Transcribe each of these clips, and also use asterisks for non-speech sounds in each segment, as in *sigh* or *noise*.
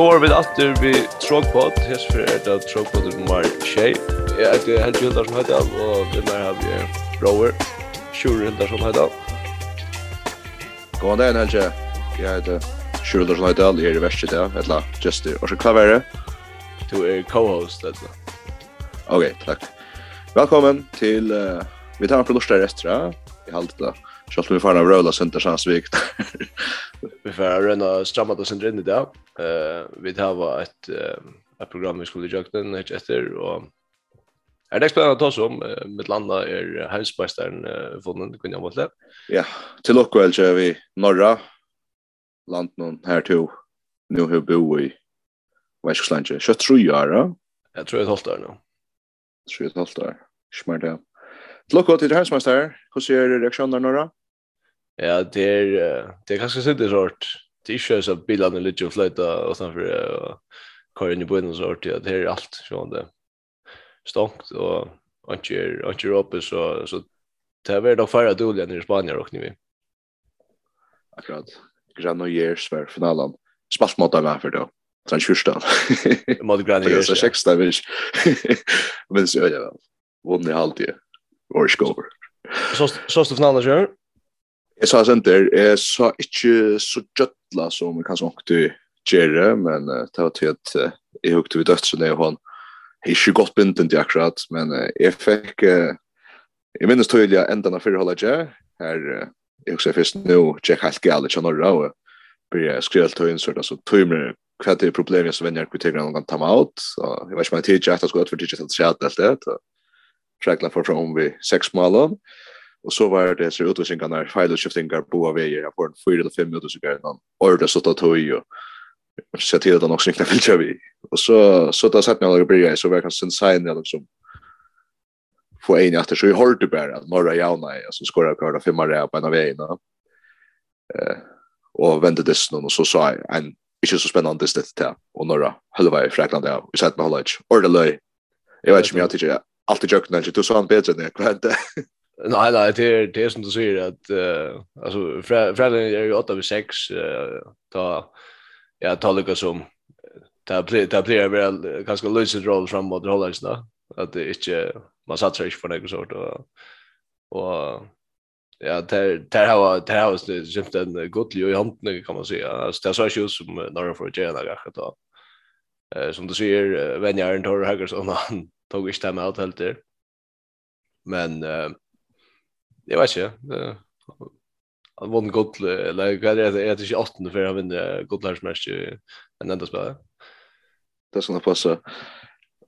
Så var vi atter vi Trogpod, hans for er det Trogpod er nummer 6. Jeg er ikke helt hundar som heter, han, og den der har vi Rower, Sjur hundar som heter. han. God dag, Helge. Jeg heter Sjur hundar som heter, han, jeg er i verset, ja, etla, just det. Og så hva er det? Du er co-host, etla. Ok, takk. Velkommen til, uh, vi tar en prolostar restaurant, vi halte det. Så vi får en röla sönder sannsvikt. *laughs* vi får röna stramma oss sönder in i dag. Uh, vi har ett, uh, ett program vi skulle göra den här efter. Och är det spännande att ta oss om? Uh, mitt landa är hemsbajstaren uh, fonden, kunde jag måtte. Ja, till och väl kör vi norra land någon här till nu vi bo i Västslande. Så tror jag det. Jag tror ett halvt år nu. Tror ett halvt år. Smart ja. Till och med till hemsbajstaren. Hur ser reaktionerna några? Ja, det är det er ganske sitt det sort. Det er ikke så bilarna lite och flöta og sen för og kör in i bunden så att det är allt från det. Stångt och anker anker uppe så så det är väl då förra dåliga i Spanien och ni vi. Akkurat. Granollers för finalen. Spalt mot dem för då. Sen kyrsta. Mot Granollers. Så sexta *laughs* vi. *laughs* Men så ja. Vunnen i halvtid. Orskover. Så så finalen kör. Jeg sa senter, jeg sa ikke så gjøtla som jeg kanskje åkte gjøre, men uh, det var til at uh, jeg hukte vi dødsene og han ikke godt binten til akkurat, men uh, jeg fikk, uh, jeg minnes tydelig at enda av fyrholdet jeg, her jeg husker først nå, jeg helt gale til Norra, og blir jeg skrevet til så det er så tøymer hva det er problemet som venner kvitterer noen kan ta meg ut, og jeg vet ikke om jeg tidligere, jeg skulle utføre for tidligere til å se alt det, og frekla for fram vi seks målene, Och så var det så utvisningarna, utlösningarna file shiftingar på av vägar jag får en 4 eller 5 utlösningar någon order så tar tog och så till att också inte vill vi. Och så så där satt några bryr så verkar sen sign eller liksom få en efter så i hårt bara norra jauna alltså skorar körda femma där på en av då. Eh och vände det snön och så sa jag en inte så spennende det til, Och norra jeg holder vei i Frekland, där. vi sier med holdet ikke, og det løy. Vet inte om jag tycker tidligere, alltid jøkken, du sa han bättre än jag hva? *laughs* Nej, nej, det är, det är som du säger att uh, alltså Fredrik är ju 8 vid 6 uh, ta ja, ta lika som ta blir ta blir väl ganska lösa roll framåt hållas då att det inte man satsar inte på något sort och och ja, där där har där har det syns en god i handen kan man säga. Alltså det så ju som några för Jena kanske då. Eh som du säger Venjaren Torre Hagersson han tog inte med allt helt där. Men eh Jeg vet ikke. Han vann godt, eller hva er det? Jeg heter ikke 18 før han vinner godt lærersmersk i en enda spillet. Det skal han passe.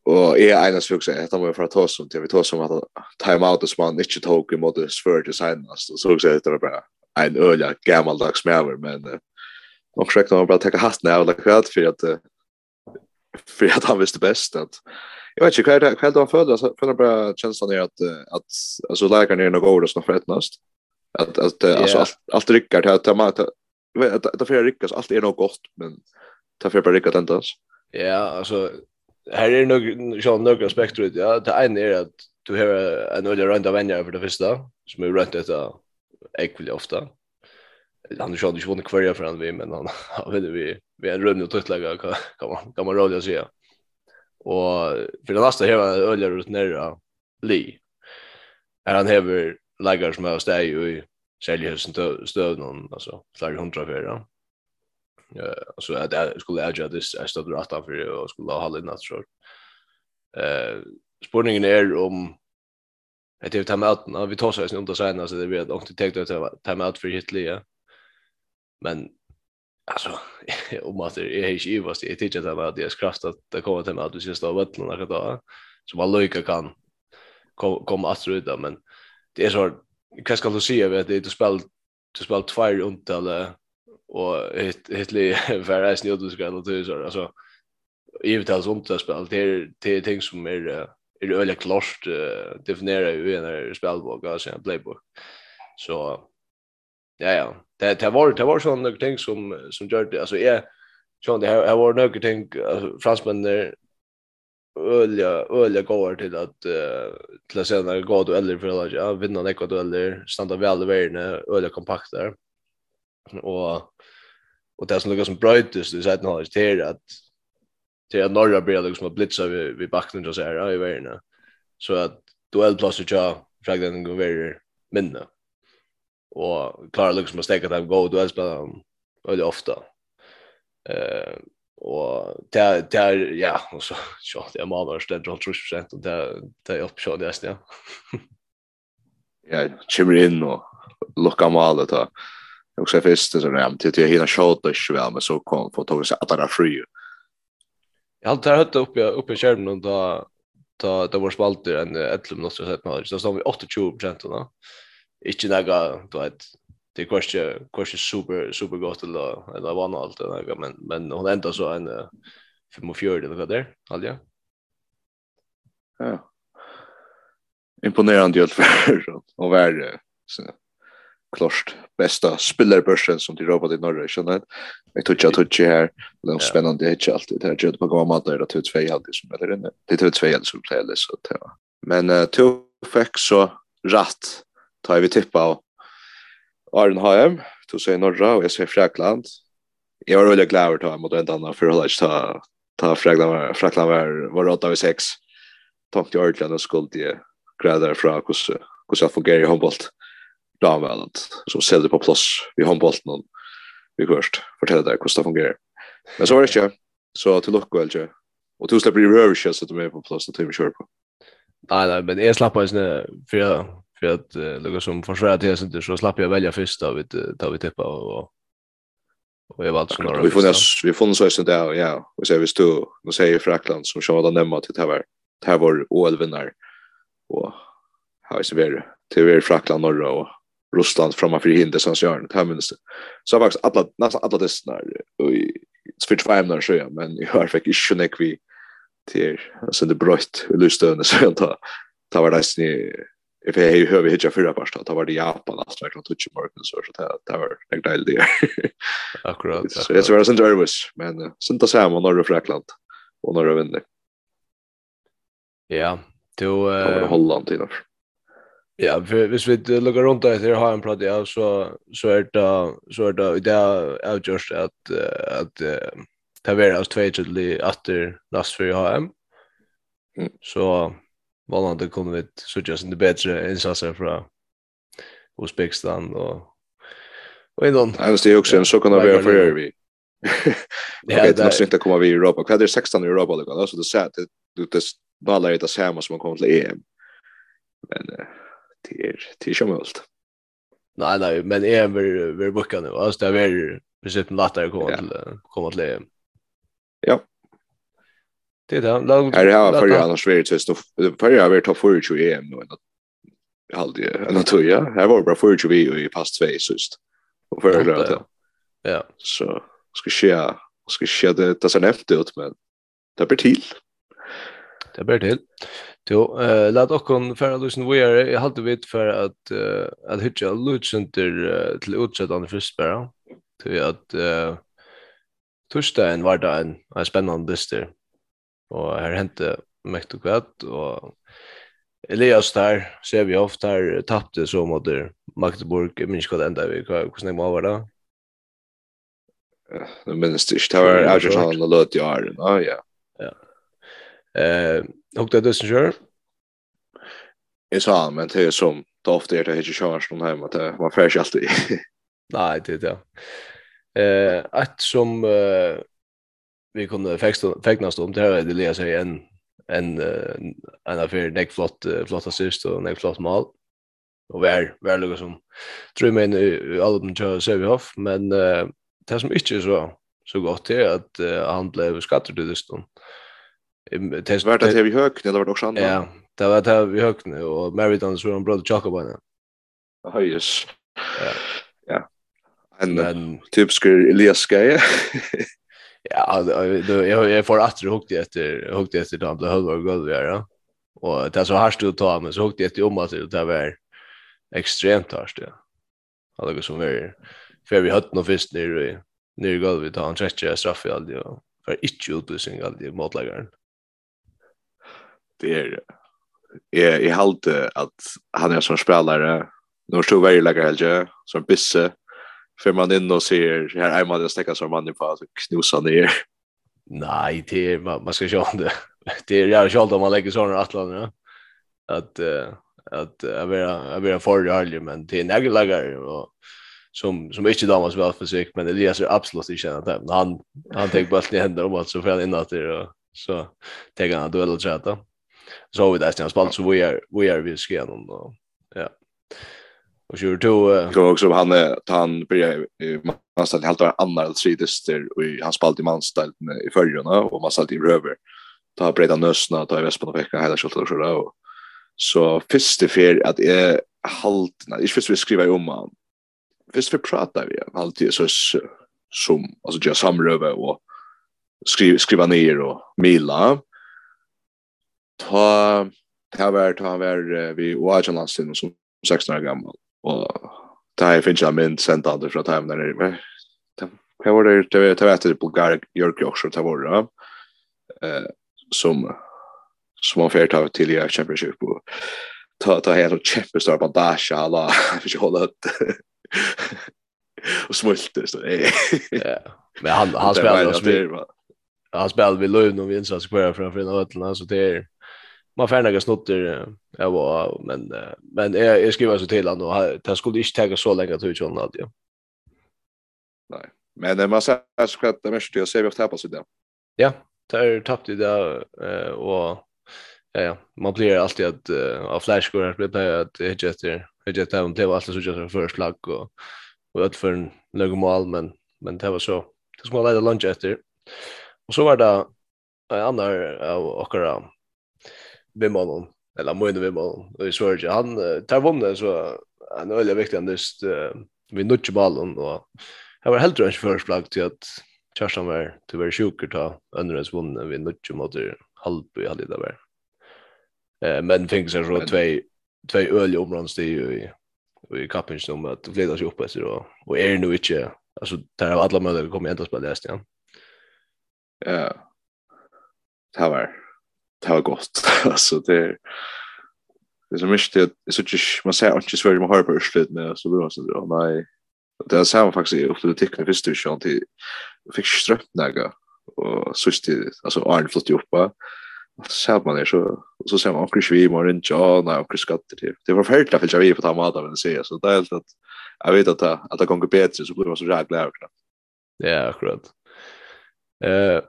Og jeg er eneste fyrkse, dette må jeg fra ta som til, vi tar som time out som han ikke tok i måte svør til senest, og så også det var bare en øyla gammaldags medover, men nok skrekk når man bare tekker hatten av, eller hva, for at for at han visste best, at Jag vet inte hur det hur han så för bara känslan är att att alltså läkaren är nog god och förrättnast. Att att alltså allt allt rycker till att att att för ryckas allt är nog gott men ta för bara ryckat ändå. Ja, alltså här är nog så några aspekter ut. Ja, det ena är att du har en öliga runda vänner för det första som är runt detta äckligt ofta. Han har ju inte vunnit kvar för han vi men han vet vi vi är en runda tutlägga kan man kan man roligt säga. Och för det nästa här öljer ut ner Li. Är han häver lägger som helst är ju i säljhusen stöd någon alltså flera hundra för ja. Eh så att jag skulle äga det jag stod rätt av för och skulle ha hållit natt så. Eh spårningen är om att det tar med att vi tar sig inte under sen alltså det blir att inte tänkte jag ta med för Hitler. Men alltså *laughs* om att det är inte ju vad det tycker inte att det är kraft att det kommer till att du ska stå av vattnet några dagar så man löjka kan komma att ruta men det är så vad ska du säga vet det du spel du spel tvär untal och ett ett li för att snöda ska det så alltså givet alltså om det spel det är det är ting som är är öliga klart definiera ju när spelbok alltså en playbook. Så ja ja. Det det var det var sån några ting som som gjorde alltså är sån det här var några ting fransmän där ölja ölja går till att uh, till att se när går du eller för att ja, vinna något du eller stanna väl i världen, ölja där Och och det som lukar som bröjtes det sätt när det är att till att norra blir liksom att blitza vid, vid backen och så här ja, i världen. Så att duellplatser tja, fragdenen går vidare minne och klarar liksom att stäcka dem gå då spelar han väldigt ofta. Eh och där där ja och så så det är mamma ställer runt 30 och där där upp så det nästan. Ja, chimney in och lucka mal då. Jag också först så där till till hela shot och så väl men så kom på tog sig att det är fri. Jag har där hött upp jag uppe skärmen och då då det var spalter en 11 minuter så sett man. Så står vi 28 procent då inte några du vet det kostar kostar super super gott eller eller vad allt det men men hon ändå så en 45 eller vad där alltså ja. Imponerande ju *laughs* för och värre så klart bästa spelarbörsen som de robot i norra känner jag tror jag tror jag här det är spännande det är alltid. Det här jag på gamla där det tror två alltid som eller det tror alltid som spelar så men uh, tog fick så rätt tar vi tippa av Arnheim, to sier Norra og jeg sier Frekland. Jeg var veldig glad over å ta mot en annen for å ikke ta, ta Frekland, Frekland var, var råd av i seks. Takk til Ørtland og skuld i greier fra hvordan jeg fungerer i håndbolt. Dameland, som ser det på plass i håndbolten og vi hørst fortelle deg hvordan det fungerer. Men så var det ikke, så til lukke vel ikke. Og til slipper i røverkjøs at du er på plass og til vi kjører på. Nei, nei, men jeg slapp av sånn, for jeg för att uh, lukka som försvara till sig så slapp jag välja först då vi tar vi tippa och och jag valde snarare. Vi får funnits vi får så sen där ja och så vi du då säger Frackland som kör den nämma till det här det här var OL-vinnare och här är så vidare till Frackland norra och Russland framan för hinder som gör det här minst. Så faktiskt alla nästan alla dessa i Switch 5 när så men jag har faktiskt inte nekvi till så det bröt lustön så jag tar tar det if jag hur hör vi hitcha förra första att var det Japan last verkligen touch marken så så det var en del det. *laughs* Akkurat. Så det var sånt nervous men sånt där samma när du Frankland och när du vinner. Ja, då eh Holland till där. Ja, hvis vi lukkar rundt etter her har en platt, ja, så, så er det, så er det, det er avgjørst at, at det er oss tveit til etter last for HM. Så Vallande kommer vi sådär sin det bättre insatser från Uzbekistan och och innan. Ja, det ju också en så kan det vara för vi. Ja, det måste inte komma vi i Europa. Vad är 16 i Europa då? Alltså det sätt det det ballar det samma som man kommer till EM. Men det är det är ju. Nej, nej, men EM vi vi bokar nu. Alltså det är väl precis en lättare komma till komma till EM. Ja, Det är det. Här har förra annars varit så stoff. Förra har varit topp 40 i EM nu ändå. Halde en atoja. Här var bara 40 vi i pass 2 sist. Och förra glömt det. Ja. Så ska ske ska ske det det ser efter ut men det blir till. Det blir till. Jo, eh låt oss kon för att lyssna vit Jag at uh, at hitja lutsenter uh, til till fyrst bara. Till at eh torsdagen var det en en spennende dyster Og her hente mekt og kvett, og Elias der, ser vi ofte her, tappte så mot Magdeburg jeg minns hva det enda vi hvordan hur snägg var det Ja, men det ikke, det var Ajax och Lot i Arden. Ja, ja. Ja. Eh, och det är kör. Jag sa men det är som det ofta är det inte körs någon hemma det man fräsch alltid. *laughs* Nej, det är det. Eh, att som uh, vi kunde fäknast om det här det läser sig en en en affär näck flott flott assist och näck flott mål och vär vär lugg som tror men albumen kör ser vi off men det som inte så så gott är att han blev skattad det stund. Det är värt att vi det eller vart också andra. Ja, det var det vi hög nu och Meriton så en bröd chaka bara. Höjs. Ja. Ja. En typisk Elias Gaia. *laughs* Ja, då jag jag får åter hukt efter hukt efter då blev halva golv ja. Och det så harst du ta men så hukt efter om att det var extremt harst ja. Alltså som är för vi hade nog först ner i ner golvet han träcker straff i allt och för inte utvisning allt motläggaren. Det är jag jag hållte att han är som spelare, nu står väl lägger helge som bisse för man in och ser här hemma det stäcka som man på alltså knusa ner. Nej, det är, man, man ska köra det. Det är jävla kört om man lägger såna atlan, ja. Att uh, att jag vill jag vill för ärlig men det är nägelagar och som som inte damas väl för sig men Elias är absolut inte att han han tar bollen i händer och så får in att det och så tar han duell och chatta. Så vi där sen spalt så vi är vi är vi ska någon då. Ja. Och så då går också han han börjar man att helt andra eller tredje och han spalt i manställt i förrjuna och man ställt i röver. Ta breda nösna, ta i väspan och vecka hela skottet och sådär och så först för att är halt när jag först vi skriva om han. Först vi pratar vi alltid så som alltså jag samröva och skriva skriva ner och mila. Ta ta vart ta var vi Washington som 16 år gammal Och det här finns jag min sändande från time där nere. Det var det, det var jag inte, Bulgaria, Jörg också, det var det. Eh, som, som man får ta till i Championship och ta, ta helt och kämpestar bandage, alla, *laughs* jag fick hålla upp *laughs* och smulte så. Ja. Men han han spelar oss vi. Han spelar vi lön och vi insats kvar framför den ötlarna så det är man får några snotter jag var men men jag, jag skriver så till han och det skulle inte ta så länge att utjona något ja. Nej. Men man säger så att det mest jag ser vi har tappat det. Ja, det är tappat det och ja ja, man blir alltid att av flashscore blir det att det heter det heter det var alltid så just för slag och och att för en några mål men men det var så det ska leda lunch efter. Och så var det en annan av och vimmanen, eller mine vimmanen, og i Sverige. Han tar vunnet, så han er veldig viktig, han just uh, vi nutje ballen, og jeg var helt rønns førsplagg til at Kjærstan var til å være sjuker ta Øndrens vunnet vi nutje mot halvby halvdida var. Eh, men fikk seg så tvei, tvei øl i områdstid i, i kappingen om at fleda seg opp etter, og, og er nu ikke, altså, der har alle møter kommet enda spille i Estian. Ja, det var det var gott. *laughs* alltså det är det är så mycket att så just man säger inte svär man har på slut med så bra så då nej det är samma faktiskt upp till teckna först du sjön till fick strött några och så stil alltså Arne flott ju så man är så så ser man också vi mår inte ja nej och skatter det det var förfärligt för jag vi på ta mat av en se så det är helt att jag vet att att det går bättre så blir man så jävla glad. Ja, akkurat. Eh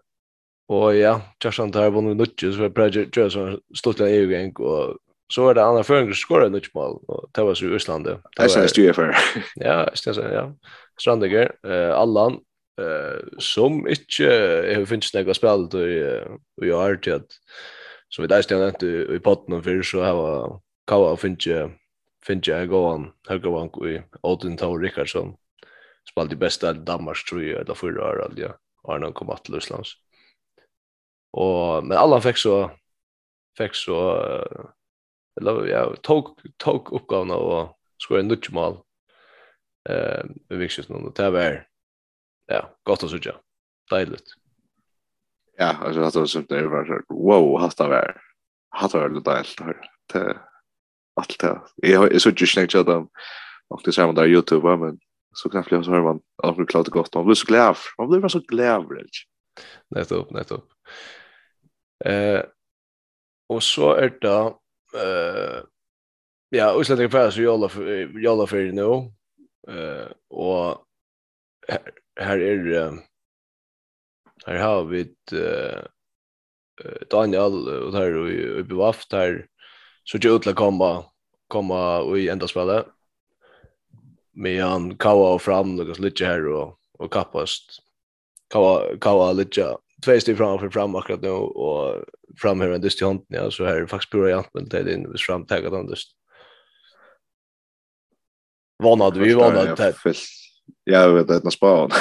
Och ja, Jason där vann vi så vi Project Jason stod där i gäng och så var det andra förrän skorade något mål och det var så i Island. Det är ju för. Ja, det ja. Strandiger, eh Allan eh som inte har funnits några spel då i år Art att så vi där stannar inte i potten för så har Kawa funnits finns jag gå an höga vank i Odin Tau Rickardsson spalt bästa i Danmark tror jag eller förra året ja Arne kom att Luslands Och men alla fick så fick så eller ja tog tog uppgåvorna och skor en nutch mal. Eh vi fick just någon där var ja gott att söka. Dejligt. Ja, alltså att det sånt där var så wow, har det varit. Har det varit dejligt här. Allt det. Jag så just snägt att de och det samma där Youtube men så knappt jag så hör man att det klart gott. Man blir så glad. Man blir så glad. Nettopp, nettopp. Eh och så är det eh ja, Island är fast ju alla jolla för nu. Eh och här är här har vi ett Daniel och der och uppe vaft här så det utla komma komma och i ända spelet med han kawa fram något lite här och och kappast kawa kawa lite två steg framför fram akkurat nu och fram här dyst i handen ja så här är faktiskt pura jantmen det är in fram tagat dyst. Vanad vi vanad det. Ja, jag vet att nåt spår.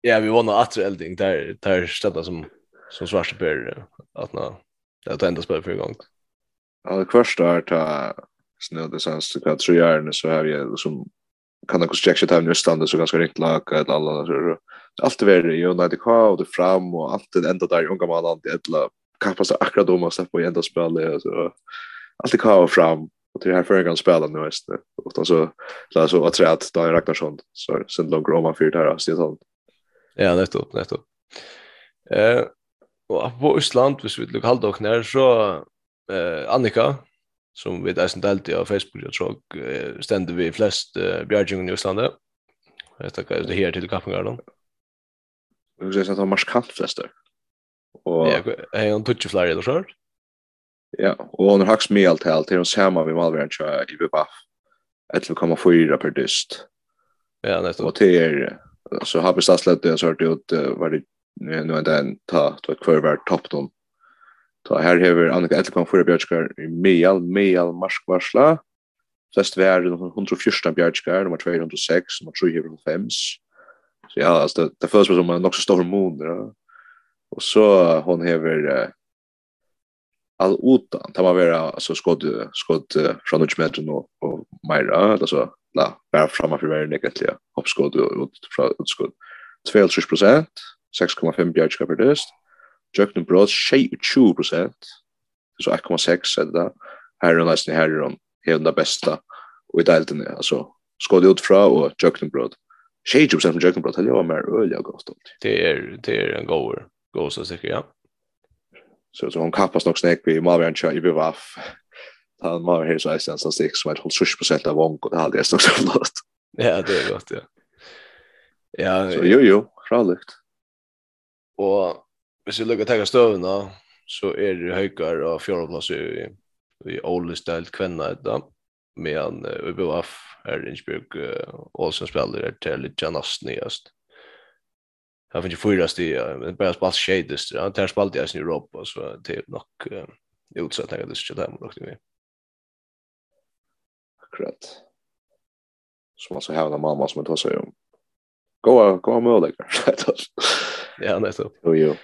Ja, vi vanad att elding där där städda som som svarta per att nå det att ända spår för gång. Ja, det första är ta snöde sen så kan tror jag så här jag som kan också checka time nu stannar så ganska rätt lag att alla så allt ver när United K och det fram och allt det ända där unga man alltid ettla kappa så akkurat då måste på ända spel så allt det K fram och det här för en spela nu är det och så så så att säga att Daniel Ragnarsson så sen långt om man det här så det Ja, nettopp, nettopp. Eh och på Island hvis vi vill halda och så eh Annika som vi där sen delte på Facebook jag tror ständer vi flest eh, bjärgingen i Island. Jag tackar det här till Kappingarna. Jag skulle säga att han har marskant flester. Och ja, är han touch flyger eller så? Ja, och han har hax med allt helt till och samma vi Malvern tror i Bebaf. 11,4 per dyst. Ja, nästan. Och det är så har vi stadslätt det så hört ut var det nu är den ta två kvar topp då. Ta här har Annika 11,4 björskar i Mejal Mejal marskvarsla. Flest värden 114 björskar, nummer 206, nummer 305 Så ja, alltså det, det förs som en också stor moon ja. Och så hon häver eh, all utan det var vara alltså skott skott från något meter och och Myra alltså la bara framma för varje negativa hoppskott och ut från utskott 2,6 6,5 bjärska per döst. Jöknen brot 20%. Så 1,6 är det där. Här är nästan här är de helt bästa och i delten alltså skott ut från och jöknen brot 20% 60% av Jöken pratar jag mer öl jag gott Det er, det er en god, god så säkert ja. Så så hon kappas nog snack vi Marvin and Charlie Bivaff. Han Marvin här så är sen så 6 med 60% av vank och det hade jag stått så flott. Ja, det er godt, ja. Ja, så jo jo, fralikt. Og hvis vi lukker tega stövna så er det höjkar og fjordplass i i Ole Style kvinna idag medan uh, UBF är Innsbruck Olsen spelar där till lite Janas nyast. Jag finns ju fyra sti, men bara spalt tjejdes. Ja. Det tar spalt i Europa så det är nog utsatt att det ska ta mot det. Akkurat. Som alltså en mamma som tar sig om. Gå gå med dig. Ja, nästan. Jo jo.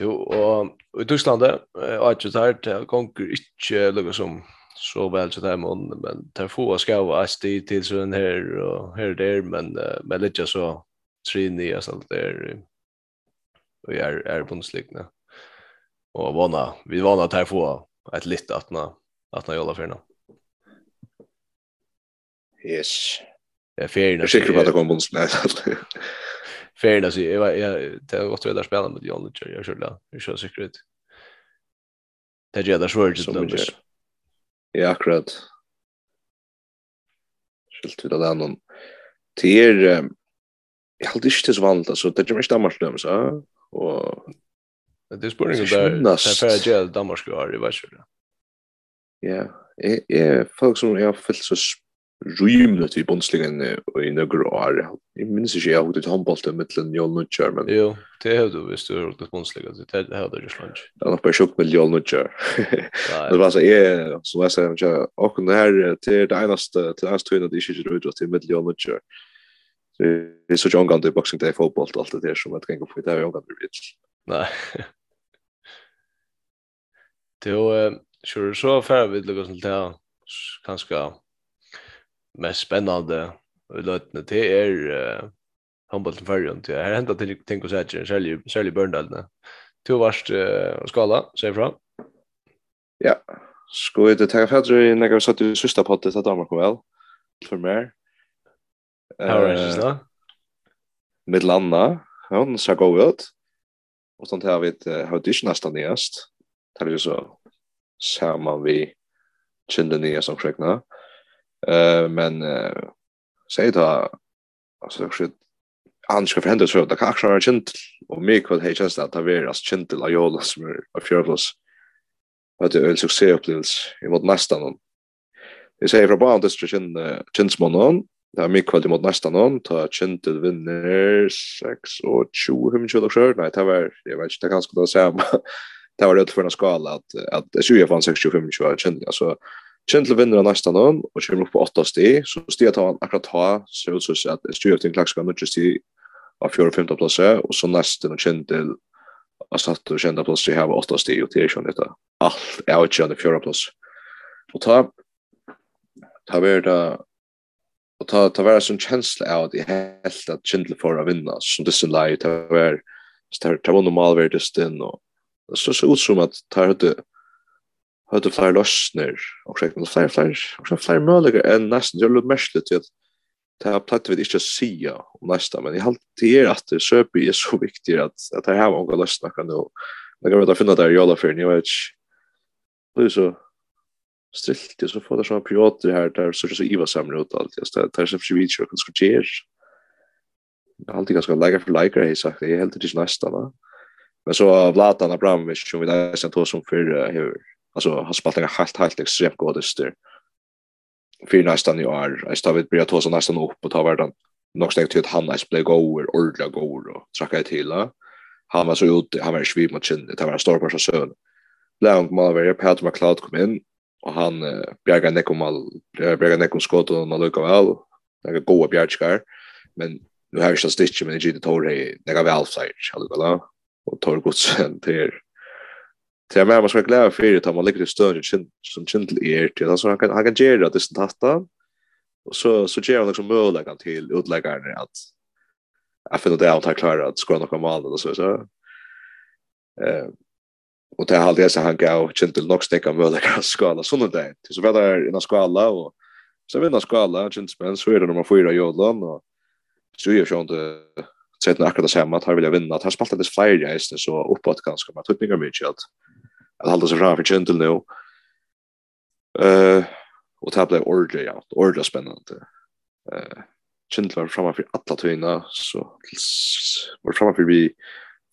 Jo, og i Tyskland, eh, er det her, det gonger ikke lukket som så väl så där man men tar få ska vara SD till så den här och här där men uh, men lite så tre nya sånt där och är är på slikna. Och vana vi vana att här få ett litet att när att när jobbar för nå. Yes. Jag är säker på att det kommer bonus nej. Färdig alltså jag jag det har gått vidare spela med John Lutcher jag skulle jag kör säkert. Det gör det svårt att dömas. Ja, akkurat. Skilt vid det någon. Det är jag har inte det så vanligt alltså det är ju Danmark då så och det är spårningen där sen för gel Danmark har i vad Ja, är folk som jag har fyllt så rymlet i bondslingen i några år. Jag minns inte jag hade ett handbollt i mittlen Joel Nutcher, men... Jo, det har du visst du har gjort bondsliga, det har du just lunch. Jag har bara tjockt med Joel Nutcher. Det var så, jag, som jag säger, och det här, det är det enaste, det enaste tvinnet jag inte gjort till mitt Joel Nutcher. Det är så omgående i boxing, det är fotboll och allt det där som jag tänker på, det är omgående i vitt. Nej. Det är ju, så färdigt lyckas till det här, kanske mest spännande i lötene till är handboll till förrjön. Det här händer till tänk och säkert, särskilt Börndalna. Två varst uh, skala, säg fram. Ja, sko vi och tacka för att du när vi satt i sista pottet att Danmark kom väl. För mer. Här var det så. Med landa, hon sa gå ut. Och sånt här vet hur det nästan näst. Det är ju så samma vi kände nya som skräckna. Eh men säg då alltså shit han ska förhända så att kanske har känt och mig vad hej just att ha veras kint eller jag lås med av fjärvlos. Vad det är en succéupplevelse i mot nästa någon. Det säger från bara det kint kintsmannen Det er mye kvalitet mot neste noen, ta kjente vinner 6 og 20, 25 og sjøl. Nei, det var, jeg vet ikke, det er ganske det samme. Det var rett for en skala at, at 20 fann 6, 25, 20 var. Altså, Kjentle vinner av nästa nån och kommer upp på 8 steg. Så steget tar han akkurat ha så ut så att Stuart till Klaxkan och just i av 4 och 15 platser och så nästan och Kjentle har satt och kända platser här var 8 steg og det är ju detta. Allt är ju kända 4 plass. Og ta ta värda och ta ta vera sån känsla av det helt att Kjentle får att vinna som det sen lite ta vara ta vara normal värdesten och så så ut som att ta hade hade fler løsner, och så kunde fler fler och så fler møliger än nästan det er mest lite att at det her platt vi ikke sia om nästa men i allt det är att det söp är så viktigt att att det här var några lösningar kan då jag kan veta finna där her i Jolafyrin, jeg vet det är så strilt, det så får det sånne perioder här där så så iva samlar ut allt just det er så ikke vidtjør, hva skal gjer, jeg halte ganske leikar for leikar, jeg sagt, är helt det nästa va men så Vladan Abramovic, som vi da er sent hos som för hur alltså har han en helt helt extremt god öster för nästan i år. Jag står vid börja ta så nästan upp och ta världen nog steg till att han är blev goer ordla goer och tracka till han var så ut, han var svim mot sin det var en stor person så Leon Malver Peter McLeod kom in och han eh, bjärga Nekomal bjärga Nekom skott och man lukar väl Det är goda bjärgskar. men nu har vi jag stitch men det gick det tor det jag väl sig alltså och tor gott till Så jag menar man ska vara glad för det att man ligger i större som kindle är till. Alltså han kan, han kan göra det som tattar. Och så, så ger han liksom möjligheten till utläggaren att jag finner det att han klarar att skåra några mål och så. så. Eh, och det är alltid så han gav kindle nog stäcka möjligheten att skala sådana där. Så vi i innan skala och så vinner skala kindle så är det nummer fyra i Jodland och så är ju inte sett när akkurat samma att här vill jag vinna. Här spaltades flyger i så uppåt ganska med tutningar mycket att at halda seg fram for Gentle nu. Uh, og det ble ordentlig, ja, ordentlig spennende. Uh, Gentle var framför alla tøyna, så var framför vi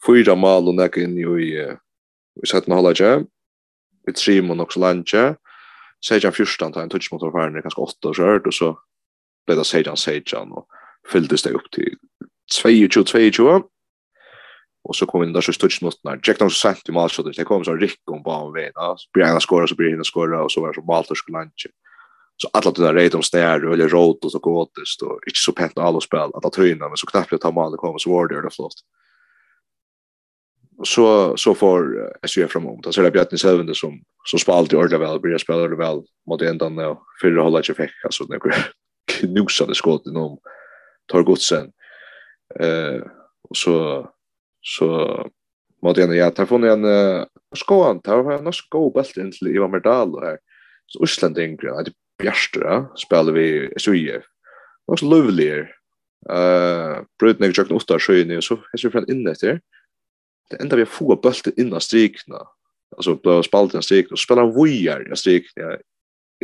fyra mal og näka inn i vi sett sätten halda ikke, Vi tre nok så lenge, Sejan 14 tar en touch mot affären kanske 8 och skört och så blev det Sejan Sejan och fylldes det upp till 22-22 och så kom in där så stod mot när Jack Dawson sent i mål så det kom så rick om bara vet ja så blir han skora så blir han skora och så var så Walter skulle lunch så alla de där rätt om stär eller rot och så gåtest och inte så pent alla spel att att höjna men så knappt att ta mål det kom så var det det flott. Så så får SU framåt. Alltså det. Blir är Bjartni Selvende som som spalt *laughs* i ordla väl blir spelar det väl mot ändan nu för det håller sig fick alltså när knusade skott inom tar godsen. Eh och så Så måtte jag ja, ta från en skåan, ta var en skåbält in till Ivan Merdal och så Island ingren, att bjärstra spelar vi Sverige. Det var så lovligt. Eh, bröt ner jag åtta sjön så är ju från in där. Det enda vi få bulten in av strikna. Alltså på spalten strik och spelar vojar i strikna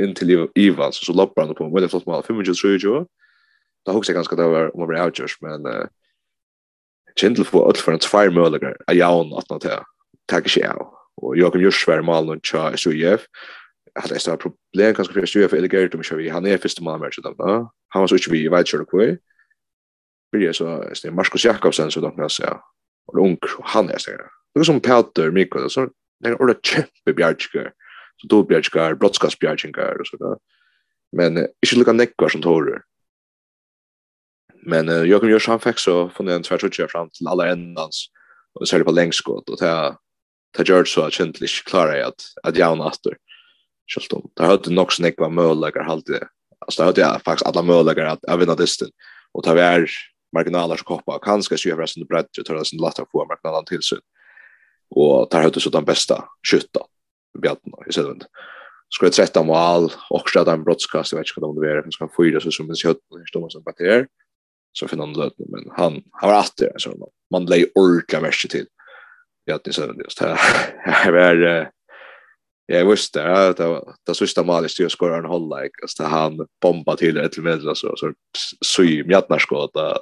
in till Ivan så så loppar han på med flott mål 25 tror jag. Det hooks jag ganska där om över outjust men eh kjent til å få alt for en tvær mølager av jaun at nå til takk ikke av. Og Joachim Jurs var malen og tja i SUIF. Hatt jeg stod problem kanskje for SUIF eller gert om ikke vi. Han er første mann med til da. Han var så ikke vi i veit kjørt kvøy. Byrje så det er Markus Jakobsen så dere ja. Og ung, han er stedet. Det er som Peter Mikko, så det er ordet kjempe bjergskar. Så då brottskast brottskapsbjergskar og sådär. Men ikke lukka nekkar som tårer. Men uh, Joachim Jörs han fick så från den tvärtutja fram till alla ändans och särskilt på längskott och ta ta George så att inte klara att att jag åter. Schysst då. Det hade nog snäck var möjligare halt det. Alltså där hade jag faktiskt alla möjligheter att även att det och ta vär marginaler skoppa kanske så överraskande det brett och ta det sin lätta på marginalen till sig. Och där hade så den bästa skytta bjärten i Söderlund. Skulle 13 mål och så en brottskast jag vet inte vad det är. Han ska fyra så som en skott och stomma som batter så finner han löt men han han var åter så man, man lej orka värst till ja det så just här här var jag visste att det var det sista målet styr skorar en håll like han bomba till ett med, så så så i mjatnar skota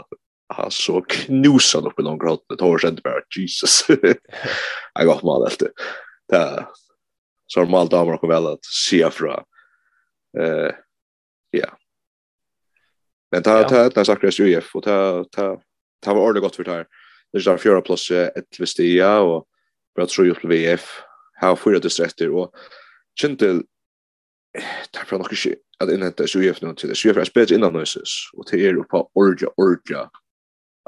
han så knusade upp i någon grott det har sent bara jesus. *laughs* Jag got mal alltid, det så har mal damer och väl att se fra eh ja. Men ta ta ta Sakras ju och ta ta ta var ordentligt gott för det här. Det är där fyra plus ett Vestia och bra tror ju VF. Här får det rätt och Chintel ta från något shit att inhämta ju nu till det. Ju är spets innan nu nöses och till er på Orja Orja.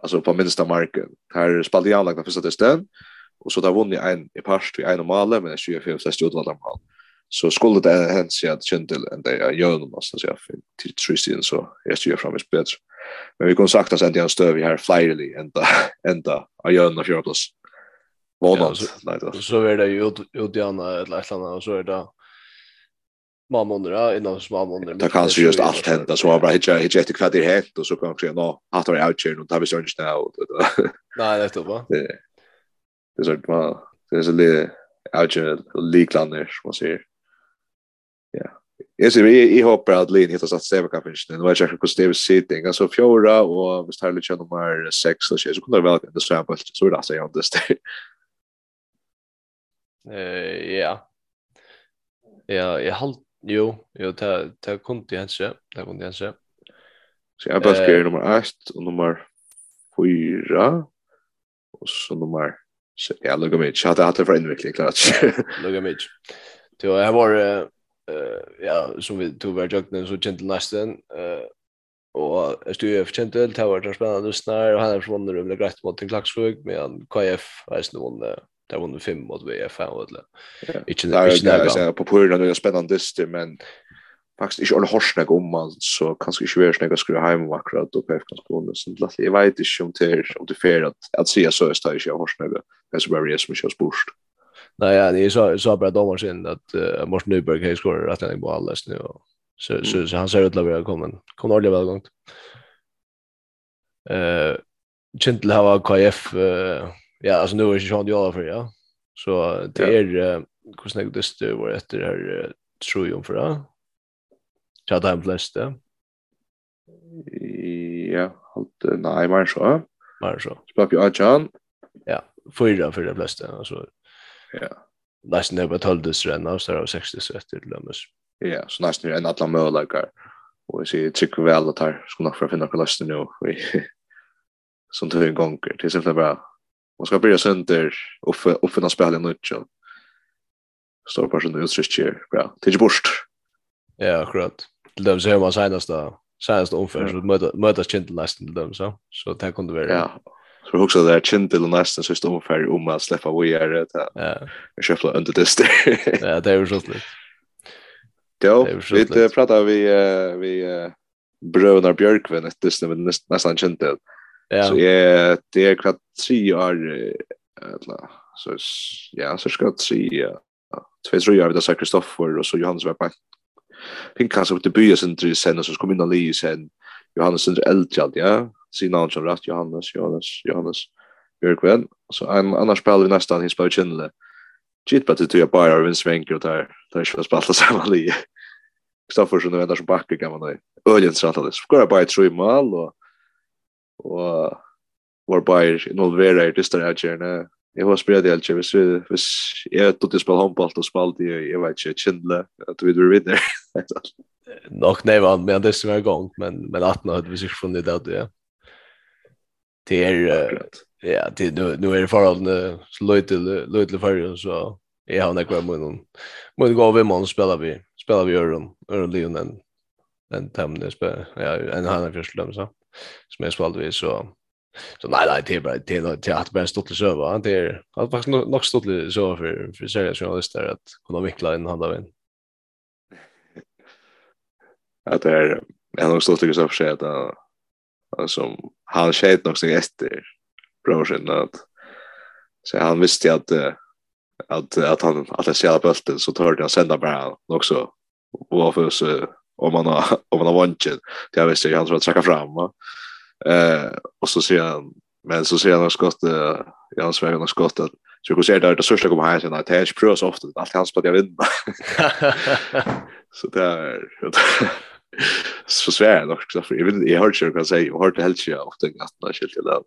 Alltså på minsta marken. Här spelade jag lagt första testen och så där vann ni en i past i en normala men det är flest utvalda mål. Mm så skulle det hända sig att Kjentil en dag jag gör någon så jag till Tristan så jag styr fram ett bättre. Men vi kan sagt att det är en stöv här flyerly ända *laughs* ända jag gör någon fjärde plus. Vånad. Nej då. Så är det ju ut i andra ett annat och så är det mammoner ja innan mammoner. Det kan ju just allt hända så bara hitcha hitcha ett kvarter helt och så kan också nå att det är outchurn och tar vi sånt där. *laughs* Nej, det är då. Det är så man det är så lite out likland där som man ser. Jag ser vi i hoppar att Lin hittar satt Seva kan finns nu. Jag checkar på Steve Sitting alltså fjorda och visst här lite nummer 6 och så kunde väl det så på så det alltså jag det där. Eh ja. Ja, jag halt, jo, jo ta ta kunde jag inte. Ta kunde jag inte. Så jag bara skriver nummer 8 och nummer 4 och så nummer så jag lägger mig. Jag hade haft det för invikling klart. Lägger mig. Du var, varit ja, som vi tog var jöknen så kjent nästan eh och jag stod ju för kjent til, det var det spennende lyssnar, och han är från vannet rumlig grätt mot en klaxfug med en KF vet nu hon där vannet fem mot VF, han inte det. Ikke nærmere. På purna er det spennende dyster, men faktiskt inte alle horsene om man, så kanske inte vi snägga skulle hem och om akkurat, og KF kan skåne, så jeg vet inte om det er, om det er fair att at sier så, är det ju horsene, det är så bare jeg som ikke har. Nej, ja, det är så så bara domaren sen att uh, Morten Nyberg har skorat rätt en boll alldeles nu och så, mm. så, så han ser ut att vara kommen. Kom ordentligt väl gångt. Eh Kintel har KF uh, ja, alltså nu är det Sean Diola för ja. Så det är uh, hur snägt det står var efter det här tror jag för det. Jag hade hem flest Ja, halt nej, men så. Men så. Spelade ju Ajan. Ja, fyra för det flesta alltså Ja. Nästan över 12 dus renna och så det 60 så efter lömmes. Ja, så nästan är en alla möjligheter. Och vi ser tycker väl att här ska nog för finna kollasten nu. *laughs* Som tar en gång till sig bra. Man ska börja sönder och och finna spelen nu. Står bara sån utsträcker. Bra. Till bort. Ja, akkurat. Till dem så hör man senast då. Senast omför så mötas mötas kinteln nästan till dem så. Så det kunde vara. Ja, Så också där chin till nästan så står ungefär om att släppa vad gör det. Ja. Jag köpte under det där. Ja, det är ju så slut. Ja, vi pratar vi vi bröderna Björkvin ett distans med nästan chin till. Ja. Så jag det är kvart tre år eller så ja, så ska tre två tre år vid Sir Kristoffer och så Johannes var på. Pinkas upp till byen sen till sen och så kom in och Lee sen Johannes sen eldjald, ja sin namn som rätt, Johannes, Johannes, Johannes Björkven. Så en, annars spelar vi nästan hins på Kinnele. Gitt bättre till jag bara har vinst vänker och tar, tar inte spela samma liv. *laughs* Kristoffer som Vendars och Bakke kan man ha öljens rattat. Så går jag bara i tre mål och, och var bara involvera i tysta rättkärna. Jag har spelat helt tjej. Hvis jeg tog til å spille håndballt og spalte, jeg vet ikke, kjendle, at vi blir vinner. Nok nevnt, men det som er gang, men, men at nå hadde vi sikkert funnet det, ja det är ja, det nu nu är det förhållande så lite för förrän så jag har några med någon med gå över man spelar vi spelar vi Öron Öron Leon den tämne spel ja en han först dem så som är svalde vi så så nej nej det är bara det är det att bara stått till server det är att faktiskt nog stått till så för för seriösa journalister att kunna vinkla in handa vin att det är, en nog stått till för sig att som han skeit nog sig efter brorsen att så han visste att att att han att det själva bulten så tog han sända bara också och för så om man har *laughs* om man har vunnit det jag visste han skulle trycka fram eh och så ser han men så ser han skott jag har väg och skott att så jag ser där det största kommer här sen att det är prös ofta allt hans på *laughs* *laughs* det vinner så där så svär jag också för jag vet jag hörde ju kan säga jag hörde helt ju ofta att när skilt det att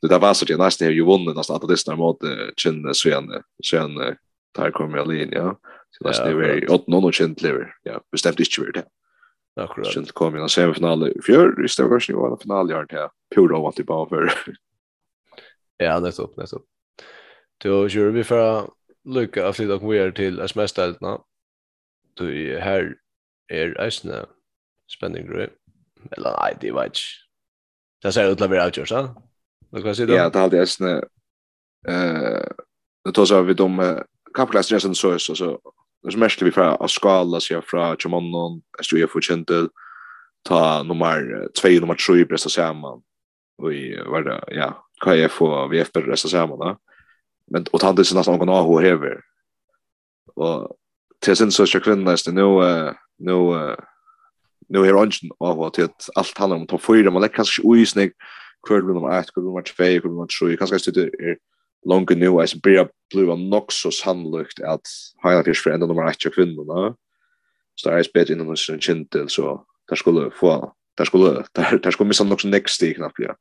det. Där var så det nästa här ju vunnit nästan att det snart mot chin så igen tar igen kommer jag in ja. Så det är väl åt någon och chin lever ja bestämt inte vart det akkurat. Chin kom i semifinal i fjör i större version av final jag det pure av att bara för ja det är så det är så då kör vi för lucka av flytta kommer till sms-ställena då här är eisne spenning grej. Eller nej, det var inte. Det ser ut att vara avgjort, så? Du kan se det. Ja, det hade alltid snä. Eh, det tar så vid om kappklassen sen så så så det är mest vi fra av skala sig fra Chamonnon, SJF og Kjentel, ta nummer 2 og nummer 3 pressa samman och i var det ja KF og VF pressa samman då men och han det så nästan någon AH över och till sen så kvinnorna nu nu nu är orangen av att det allt handlar om topp 4 man lägger kanske oisnig kör vill man att kvar vill man två kör vill man tre. Kanske stod det är långt nu as blir blue och nox så sannolikt att hela fisk för ända nummer 8 kvinnorna så är spett inom en chintel så där skulle få där skulle där där skulle missa nox next steg knappt ja.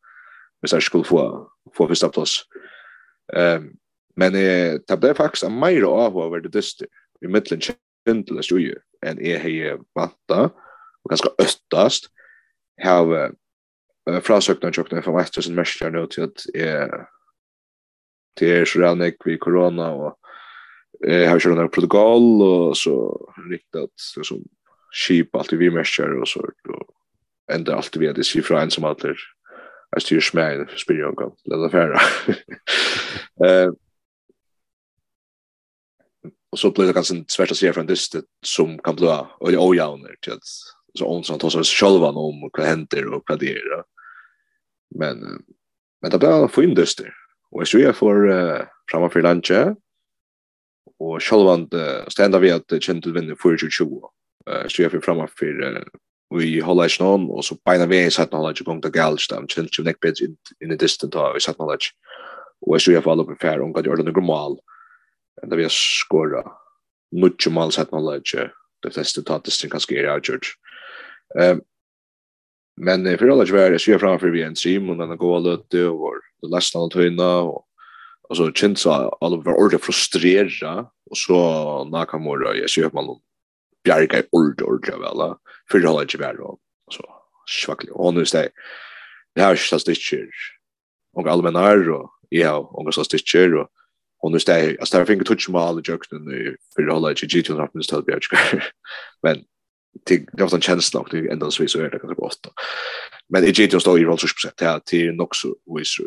Men så skulle få, få första plats ehm men eh, det ble faktiskt en mer av å det dyster i midtelen kjentelig studie enn jeg har vant og ganska öttast har uh, frasökna tjockna från efter sin mästare nu till att uh, det är så redan vid corona och eh har kört några protokoll och så riktat liksom sheep allt vi mästare och så och ända allt vi hade sig från som att Jag styr smär, spyrir jag om, lämna färra. *laughs* Eh, och så blir det kanske en svärt att se från distet som kan bli öjlig ojavner till att så Olsson tar sig själva om vad händer och vad det är. Men men det blev för induster. Och jag tror jag får uh, framför lunch och själva ständer vi att Kentel vinner 4-20. Eh så jag får framför vi håller oss någon och så på vi är satt håller jag igång det gals där Kentel neck bit in in the distance har vi satt håller och jag tror jag får alla på fair och går det normal. Det vi har skora. Nuttjumal satt håller jag. Det fleste tatt det kan skera gjort. Ehm men för alla tjuvar är ser framför vi en stream och den går ut det och var det läsna och töna och och så känns så alla var ordentligt frustrerade och så Nakamura jag ser man bjärga ord ord jag väl för alla tjuvar och så svagt och nu stä det här så stitcher och allmännar och ja och så stitcher och Och nu stäjer, jag står fick jag touch med alla jokes nu för att hålla i G2 och ställt tölbjörd. Men det det var en känsla och det ändå så så är det kanske gott. Men det gick ju stå i roll så procent här till så vis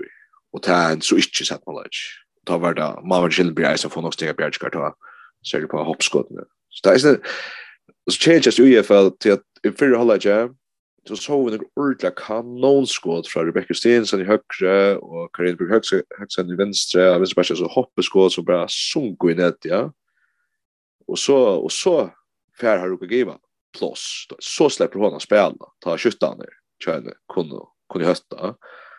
och ta en så inte sett man lunch. Ta var det man var chill blir så för nog steg bjärd karta så det på hoppskott nu. Så det är så så changes ju i fall till att i hålla jag så så vi en kanon skott från Rebecca Stensen i högre och Karin Brug högre i vänstra og venstre bare så hoppskott så bara sunko i nett, ja. Och så, och så fær har du Giva plås. Så släpper hon att spela, ta skjutan där. Tjänar kunde kunde hösta.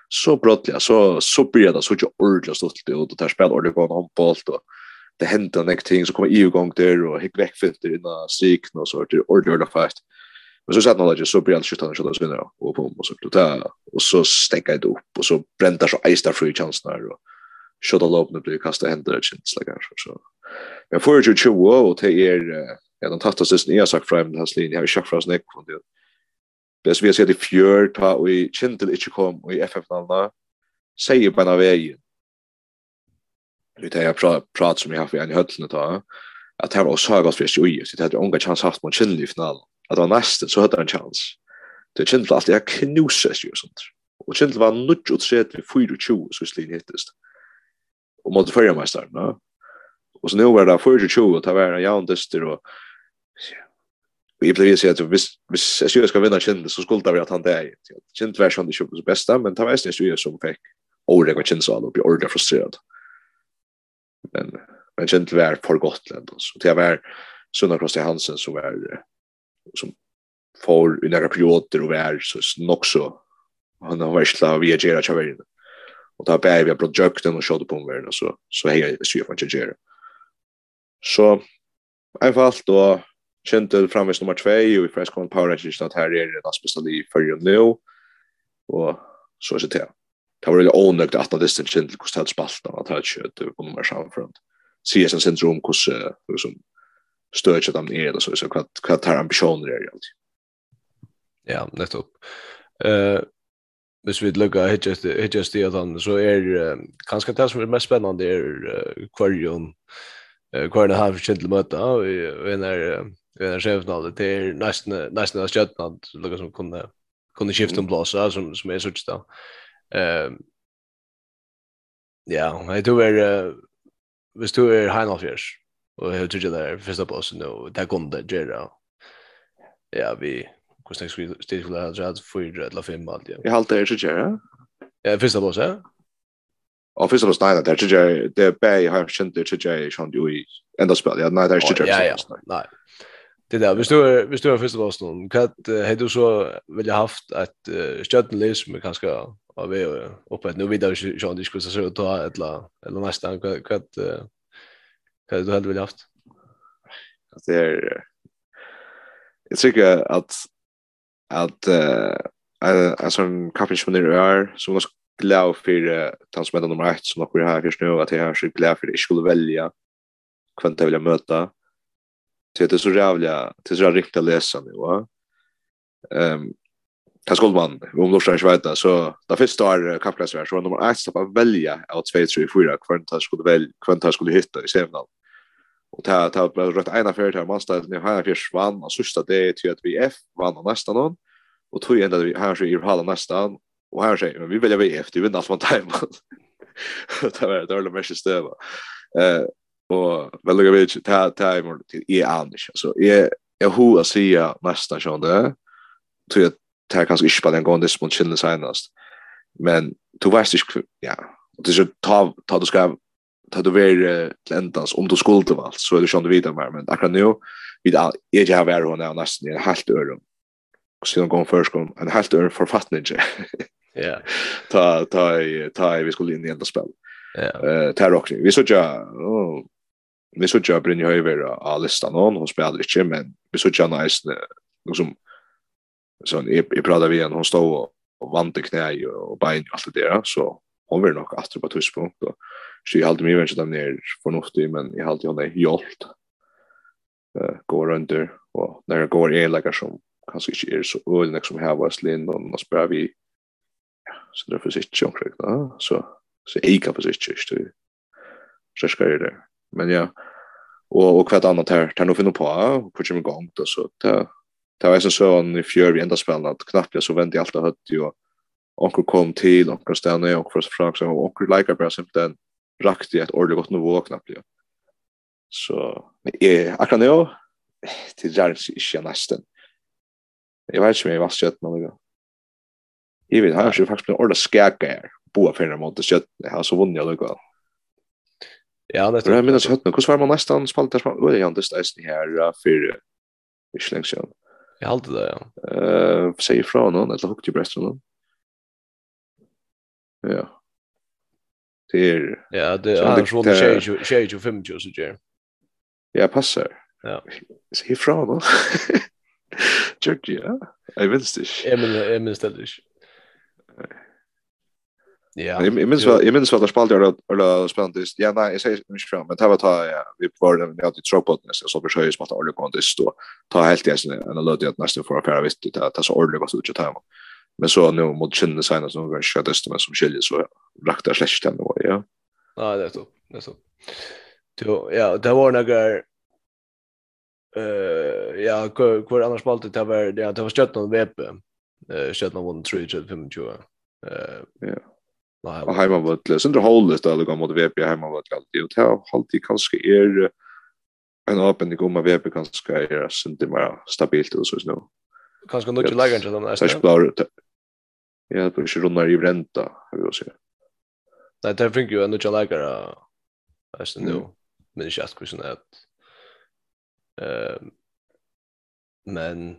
Så brottliga så så blir det så inte ordentligt stort det och tar spel ordentligt på någon boll då. Det händer något ting så kommer EU gång där och hick väck för det innan sikn och så det ordentligt fast. Men så satt någon där så blir allt skjutan så där så vinner och på och så där och så stäcker det upp och så bränner så ejstar free chance där och skjuter lopen blir kasta händer det känns lägger så. Jag får ju 20 och det är ja den tatta sist ni har sagt fram den har linjen här fra Schafras nek, från det. Det vi har sett i fjør, ta og i Chintel ikke kom og i FF nalna sier på när vägen. Vi tar jeg prat som jag har för en höllne ta at det var også godt Sagas i ui, så det hadde unga chans haft mot Chintel i finalen. at det var nesten, så hadde han chans. Det Chintel alltid jeg knuses jo sånt. og Chintel var nudge og tredje vid 24 så slin hittest. Och mot förra mästaren, va? Och så nu var det 24, og det var en jævn dyster, og Och jag blev ju så att hvis hvis jag ska vinna kände så skulle det vara att han där. kände var det skulle vara bästa men det var ju ju som fick ordet vad kind så och blir ordet frustrerad. Men men kände var för Gotland så det var Sunna Krosti Hansen som var som får i några perioder och var så också han har varit slav via Gera Chaverin. Och där bär vi projekten och körde på mig så så hej jag syr från Gera. Så i fall då kjente framvis nummer 2 og i Freshcon Power Rangers at her er det näst i liv för ju nu. Och så er det til Det var veldig onödigt at det er kjent hvordan det er spalt at det er kjøtt kött på nummer samfunn CSN syndrom hvordan liksom stöd att de är eller så så kvart kvart här ambitioner är allt. Ja, nettopp. Eh hvis vi lukka hitjes til at han, så er uh, kanskje det som er mest spennende er uh, kvarjon, uh, kvarjon har kjent til møte, og en er vi har sett självnande det är nästan nästan att skötna lukar som kunde kunde skifta en blåsa som som är sådär då. Ehm Ja, jag tror är hvis du är Heinolfjärs och hur tycker det är första bossen nu där kom det göra. Ja, vi kostar skulle det skulle ha dragit för la fem mål. Jag håller det så göra. Ja, första bossen. Och första bossen nej, det tycker jag det är bäj har känt det tycker jag som du i ända spel. Ja, nej, det är inte det. Ja, ja. Nej. Det där, vi står vi står har första lås någon. Kat hade du så vill jag haft att stötten läs med kanske av vi uppe ett nu vidare så Jean diskussa så ta ett la eller nästa kat kat kat du hade vill haft. Att det är jag tycker att att eh alltså en kaffe som det är så måste glad för tant som är nummer 1 som har här först nu att jag är så glad för det skulle välja kvant jag vill möta Så det är så jävla, det är så riktigt att läsa nu, va? Ehm, Kan skuld man, om Lorsland ikke vet det, så da første år kappklassvær, så var nummer 1 slapp å velge av 2, 3, 4, hvem han skulle velge, hvem ta skulle hitte i Sevnal. Og ta har blitt rødt ene fyrt her, Manstad, når han fyrt vann, og sørste det till at vi F vann av nesten noen, og tog enda vi her i halv nesten, og her sier, men vi velger vi F, du vinner alt man tar, man. *laughs* Det var det mest støve och väl jag vet ta ta i morgon till i annars alltså är jag hur att säga nästan så där tror jag tar kanske inte på den gången det spont chillen senast men du vet inte ja. Och det så ta ta du ska ta du ver till ändans om du skulle valt så är det sånt vidare mer men akkurat nu vid är jag har hon är nästan helt öron och sen går först kom en helt öron författning ja. *laughs* Ta ta ta vi skulle in i ända spel. Eh, tar också. Vi såg ja, vi så ikke Brynje Höjver av listan hon, hon spelar inte men vi så ikke nice liksom, så jeg, i prata vi henne, hon stod och vant i knä och bein og alt det där så hon vill nog att på tuspunkt och så jag hade mig venn dem er fornuftig, men jag hade halte henne hjolt, eh går under, och när det går är lika som kanske inte är så øyne som här var slinn, och nå spør vi, så det för sig for sitt, så, så jeg kan for sitt, så ska det men ja och och kvart annat här tar nog finna på och hur kommer igång då så ta ta är så en i fjör vi ända spelar knappt jag så vänt i allt har hött ju och kom till och stanna och för fråga så och likar bara simpelt den rakt i ett ordentligt gott nivå knappt ju så är akkurat nu till Jarls i nästan jag vet inte om jag var skött någon gång Jag vet, han har ju faktiskt blivit ordentligt skäka här. Boa för den mot det skött. Han har så vunnet jeg lukket. Ja, det er minns hött. Hvordan var man nesten spalt där spalt igen det är her for ikke lenge siden? Jeg hållde det ja. Eh, säg från noen, eller hukte till brösten noen? Ja. Det er... Ja, det er annars runt 20 20 25 så gjør Ja, passar. Ja. Säg från någon. Georgia. Jeg minns det. Jeg minns det. Ja. Jag minns vad jag minns vad där spelade jag eller spännande. Ja, nej, jag säger inte fram, men det var ta ja, vi var den jag till Tropot nästa så försöker jag spela ordentligt på det så ta helt jag sen en låt att nästa för affär visst det att så ordentligt vad så ut time. Men så nu mot chinna signa så går shit det som som skiljer så raktar den ändå, ja. Ja, det är så. Det är så. Jo, ja, det var några eh ja, kvar annars spelade det var det var stött någon webb. Eh stött någon 3 25. Eh ja Nej. Och hemma vart det synd det hållet där går mot VP hemma vart alltid och har alltid kanske är en öppen det går med VP kanske är sen det mer stabilt och så så. Kanske nog inte lägga inte den nästa. Ja, det blir runda i ränta, hur jag ser. Nej, det fick ju ändå inte lägre. Alltså nu, men det känns kusen att ehm men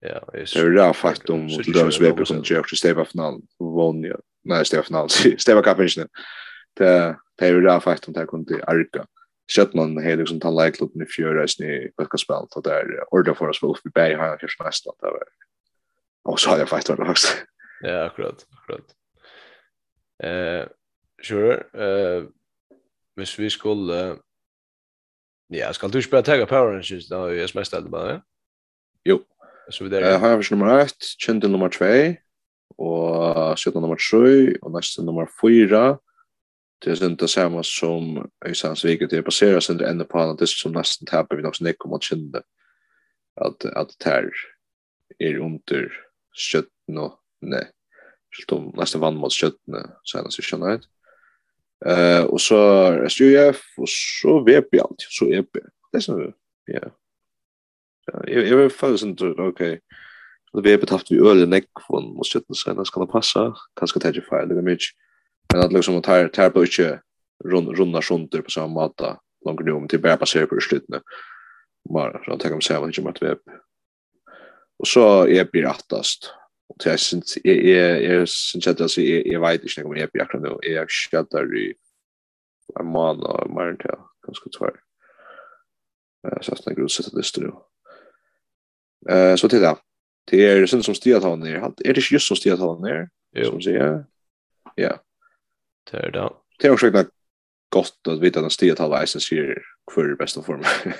Ja, det är rå faktum mot Rams VP som kör till Steva final. Vann ju. Nej, Steva final. Steva Cup inte. Det det är rå faktum där kunde Arka. Shetland har liksom ta like klubben i fjärde i vilka spel så där order för oss väl uppe bäj här kanske nästa där. Och så har jag faktiskt varit också. Ja, akkurat, akkurat. Eh, sure. Eh, hvis vi skulle Ja, skal du spela tagga Power Rangers då i SMS-stället bara? Jo, Så vidare. Jag har nummer 1, Kjente nummer 2 och sjutton nummer 3 och nästa nummer 4. Det är inte samma som Öysans Vik, det baseras under ända på annat som nästan tappar vi också Nick om att kände att, att det här är under skötten och nej. Sjutton nästan vann mot skötten senast i kännet. Eh och så SUF och så VP allt så EP. Det är så ja. Jag jag vet fan sånt okej. Det vi har betatt vi öl neck från måste det sen det ska passa. Kanske ta ju fel det mycket. Men att liksom att här tar på inte runda runda sånt på samma mata. Långt nu om till bara passera på slutna. Bara så tar jag mig inte med webb. Och så är blir attast. Och jag syns är är syns att jag jag vet inte om jag blir akkurat nu. Jag skadar i en månad, mer än kanske två. Eh så att jag skulle sätta det stå. Eh så till det. Det är sen som stiger han ner. Han är det just som stiger han ner. Som säger. Ja. Det är det. Det är också ett gott att vita att stiger han isen ser för bästa form. *laughs*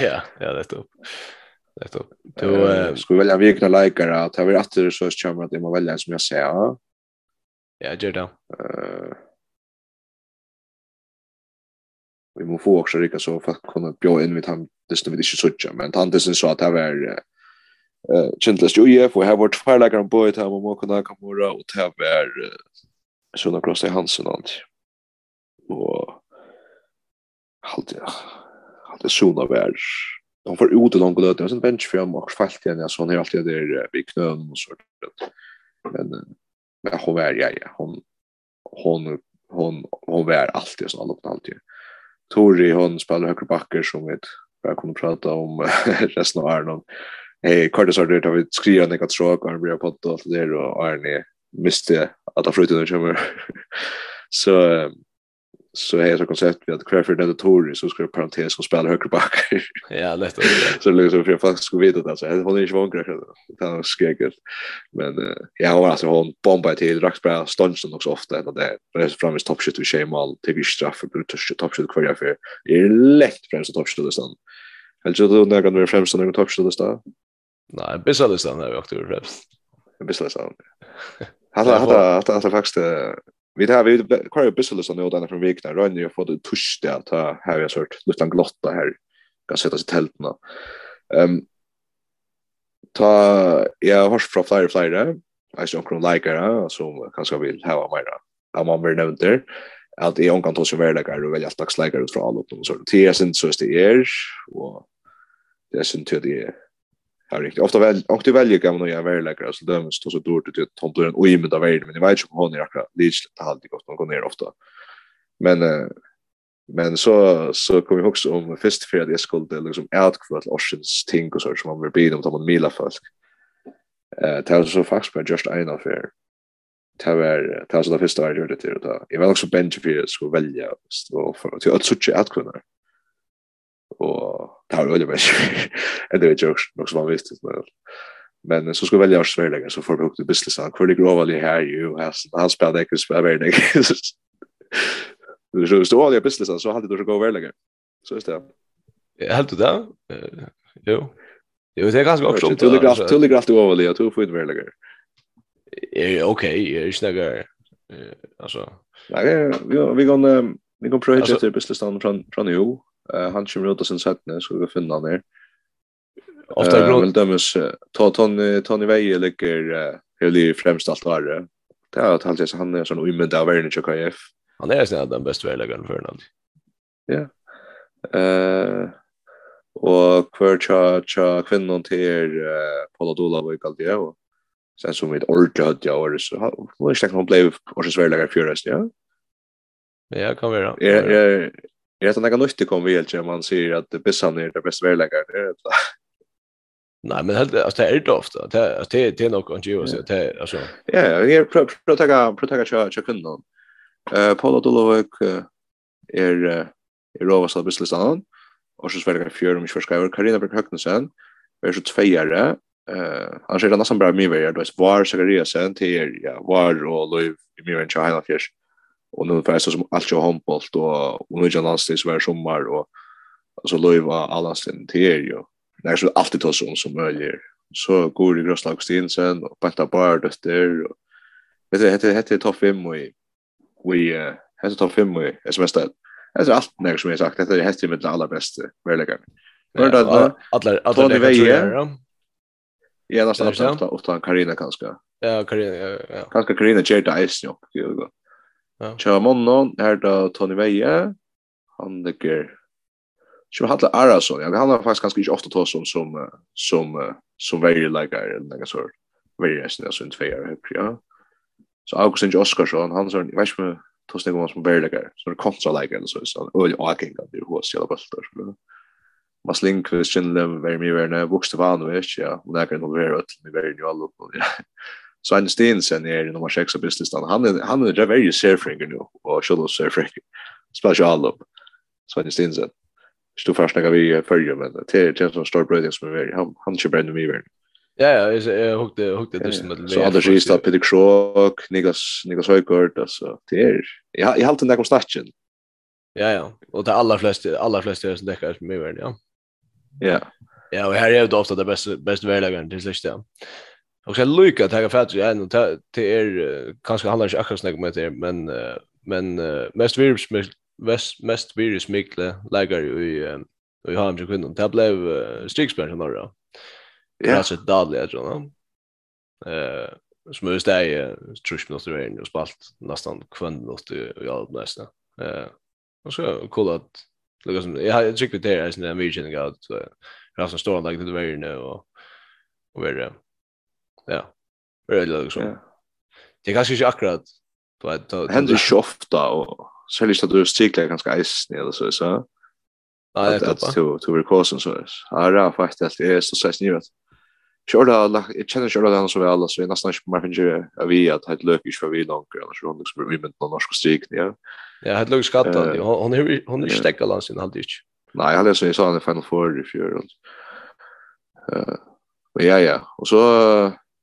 ja, ja det är upp. Det är upp. Då uh, ska vi välja en vikna likare att här vi åter så kommer att det man välja som jag säger. Ja, gör det. Eh vi må få också rika så för att kunna bjå in vid han det vi inte sådär men han det så att det var eh chintless ju ja för har varit fire like on boy time och man kunna komma och ta var såna cross i Hansen och och halt ja halt det såna var. De får ut och långt löt och sen bench fram och fält igen. Så han är alltid där vid knön och så. Men men hon var ja ja. Hon hon hon hon var alltid sån alltid. Tori hon spelar högre backer som vi bara kommer prata om *laughs* resten av Arnon. Eh Curtis har det vi skriver några tråk och blir på det där och Arne miste att ha flytta när kommer. *laughs* Så så är det koncept vi att Crawford den Tory så ska parentes som spelar högerback. ja, lätt. så det liksom för faktiskt skulle veta alltså. Hon är ju svag grej. Det är skägget. Men uh, ja, hon alltså hon bombar till Raxbra Stonson också ofta ända där. Det är framme top shit och Shemal till straff för brutus top shit kvar för. Det är lätt främst top shit listan. Eller så då när kan vi främst någon top shit listan. Nej, bästa listan där vi också främst. Bästa listan. Hata hata hata faktiskt Vi tar vi kvar business nu där från veckan rönner jag får det tuschde att ta här jag sort lite glotta här kan sätta sig tält nå. Ehm ta jag hörs från flyer flyer jag som kan like det så kanske vill ha mer Jag man vill nämnt det att jag kan ta så väl där och välja slags läkare ut från alla och så. Det är sen så det är och det är sen till det Ja, riktigt. Ofta väl och det väljer kan man göra värdeläkare så döms då så dåligt ut Tom Duren och i med av värde men jag vet inte om hon är akkurat lite det alltid gått någon ner ofta. Men men så så kommer jag också om först för att jag skulle liksom outkvart oceans ting och så som man vill be dem ta man mila folk. Eh är så faktiskt bara just en av er. Det var tar så det första jag gjorde det då. Jag vill också bench för att skulle välja och för till att söka outkvart og det var veldig mye. Det är ju också som man visste. Men så skulle jeg velge välja Sverige så får vi opp til business Hvor kvar ligger över her? Jo, han spiller ikke, spelar väl det. Så hvis står det business så hadde du ikke gå veldig. Så er det. Jag helt det. Jo. Jo, det er ganske också. Du ligger alltid, du ligger allt över det. Du får inte veldig. längre. Okej, er ikke snäggar. Altså. Nei, vi kan går vi går pröva efter business han från. Uh, han kommer ut av sin sättning, så vi finna han här. Ofta grått. Men dömes, ta Tony, Tony Veje ligger, uh, ligger främst allt varje. Det är att han säger han är sån omynd av världen i KF. Han är snäll den bästa värläggaren för honom. Ja. Eh och kvar cha cha kvinnan till er Paula Dola var ju kallt det och sen som ett ordet hade jag och så var det snack om blev och så värläggare för oss, ja. Ja, kan vara. Ja, ja, Är det något nytt det kommer vi helt man säger att det Bissan är det bästa värläggaren det är det. Nej men helt alltså det är det ofta det det det är nog inte ju så det alltså ja jag är pro taga protaka protaka cha cha någon eh Paul Dolovik är är Rovas av Bislistan och så svärgar fjärde mig förskriver Karina Berghögnsen är så tvåare eh han säger nästan bara mig väl då är var så grejer sen till ja var och Louis i mig och China Fish och nu fast som allt jag handboll och och nu jalas det var sommar och så löva alla sin till ju. Det är så alltid tas om som möjligt. Så går det Groslag Stensen och Penta Bard och där och vet du hette hette topp 5 och vi hette topp 5 och SMS där. Det är allt när som jag sagt det är hette med det allra bästa verkligen. Hör det då? Alla alla det vägen. Ja, nästan absolut. ta Karina kanske. Ja, Karina. Kanske Karina Jerda Ice, ja. Tja Monnon er da Tony Veje. Han ligger Sjö Hatla Arason. Jag han har faktiskt ganska inte ofta tås om som som som very like är eller något sånt. Very är det sånt fair ja. Så Augustin Oskarsson han så jag vet inte tås någon som very like så det kontra like eller så så öl och kan det hur ska det bara Mas link Christian Lem very me very now books to van which ja. Lägger nog very till very new all up. Så en Stensen är nummer 6 på listan. Han är han är det väldigt surfing nu och shallow surfing. Special upp. Så en Stensen. Stå först när vi följer men det är det som står brödet som är han han kör bränner mig väl. Ja ja, jag hukte hukte det med. Så hade ju stått Peter Krok, Niklas Niklas Högård alltså det är. Jag jag har alltid den där konstatchen. Ja ja, och det allra flesta allra flesta som däckar som är väl ja. Ja. Ja, och här är det ofta det bästa bästa väglägen till slut ja. Och så Luca att jag fatt ju och till er kanske handlar inte akkurat snack med det men men mest virus mest mest virus mikle lägger ju i har Hamburg kunnat Det blev strikspärr som då. Ja. Det så dåligt jag tror. Eh som just det trusch jag minuter är och spalt nästan kvän något i all nästa. Eh och så kul att lukka som jag tycker det är en vision god så. att Rasmus står där det var ju nu och och vidare. Ja. Eller liksom. Ja. Det kanske inte akkurat. Du att det händer ju ofta och så är särskilt att du cyklar ganska isen eller så så. Nej, det är to to recall så. Ja, det är faktiskt det är så sägs ni vet. Sjörda, jag känner sjörda den så väl, så jag nästan inte mer finner av vi att det löker inte för vi långt, eller så hon liksom blir med någon norsk strik, ja. Ja, det löker skatta, hon är inte stäcka landsin, han inte. Nej, jag hade så jag sa han i Final Four i fjol. Uh, ja, ja, och så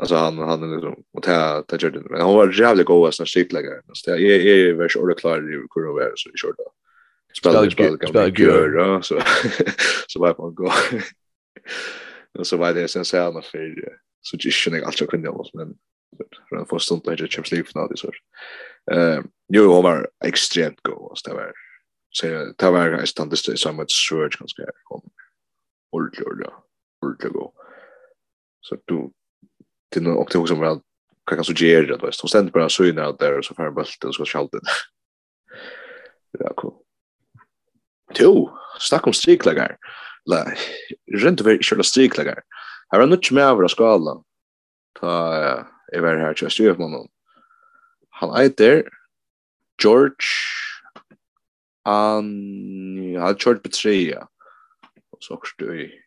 Alltså han hade liksom och ta ta Jordan men han var jävligt god som skitläggare. Så jag är är väl så klar i hur det var så i short då. Spelade spelade spelade gör så *laughs* så var på gå. Och så var det sen så här för så just jag alltså kunde jag men för en första stund där jag chips leaf nu så. Eh jo han var extremt god så det var så det var jag stod det så mycket surge ganska kom. Ordligt ordligt. Ordligt god. Så du till någon option som väl kan kan så det visst. Hon ständer bara så inne där så för bulten så ska den. Ja, cool. Jo, snack om strikläggar. La, rent över köra strikläggar. Här har något med över skala. Ta är väl här just ju man. Han heter George an ja, George Petrea. Så också i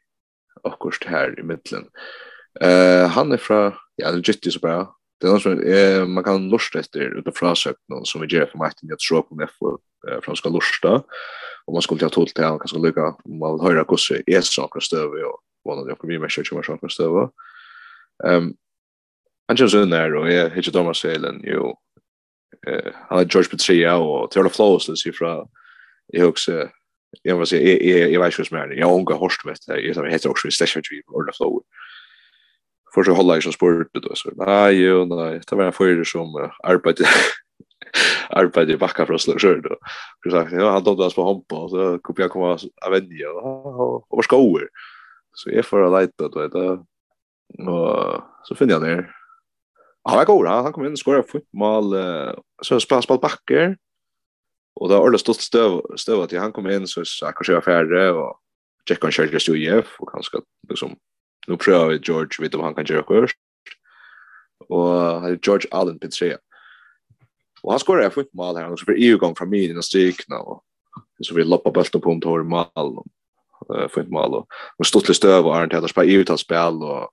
också här i mitten. Eh han är från ja, det gick så bra. Det är något eh man kan lusta efter utifrån sökna som vi gör för Martin jag tror på med för från ska lusta och man skulle ta tål till han kanske lycka om man vill höra kosse är saker stöver och vad det kommer vi med kör med saker stöver. Ehm han känns in där och jag hittar Thomas Helen ju eh han är George Petria och Taylor Flowers så ifrån jag också jag vill säga jag jag vet ju smärre jag har hört med det jag heter också Station Dream or the Flow för så håller jag som sport då så nej jo nej det var för det som arbete arbete i backa från så då så sagt ja han tog oss på hampa så kom jag komma av vänja och var skoer så är för att lite då vet och så finner jag ner han var god han kom in och skorade fotboll så spelar spelade backer och då ordentligt stått stöv stöv att han kom in så akkurat jag färre och Jack on charge just UF och kanske liksom nu prövar vi George vet om han kan göra kurs. Och George Allen på Petrea. Och han skorar ett fint mål här han så för EU gång från min och strykna och så vi loppa bulten på om tar mål. Eh fint mål och och stottlig stöv och Arnt Heders på EU tar spel och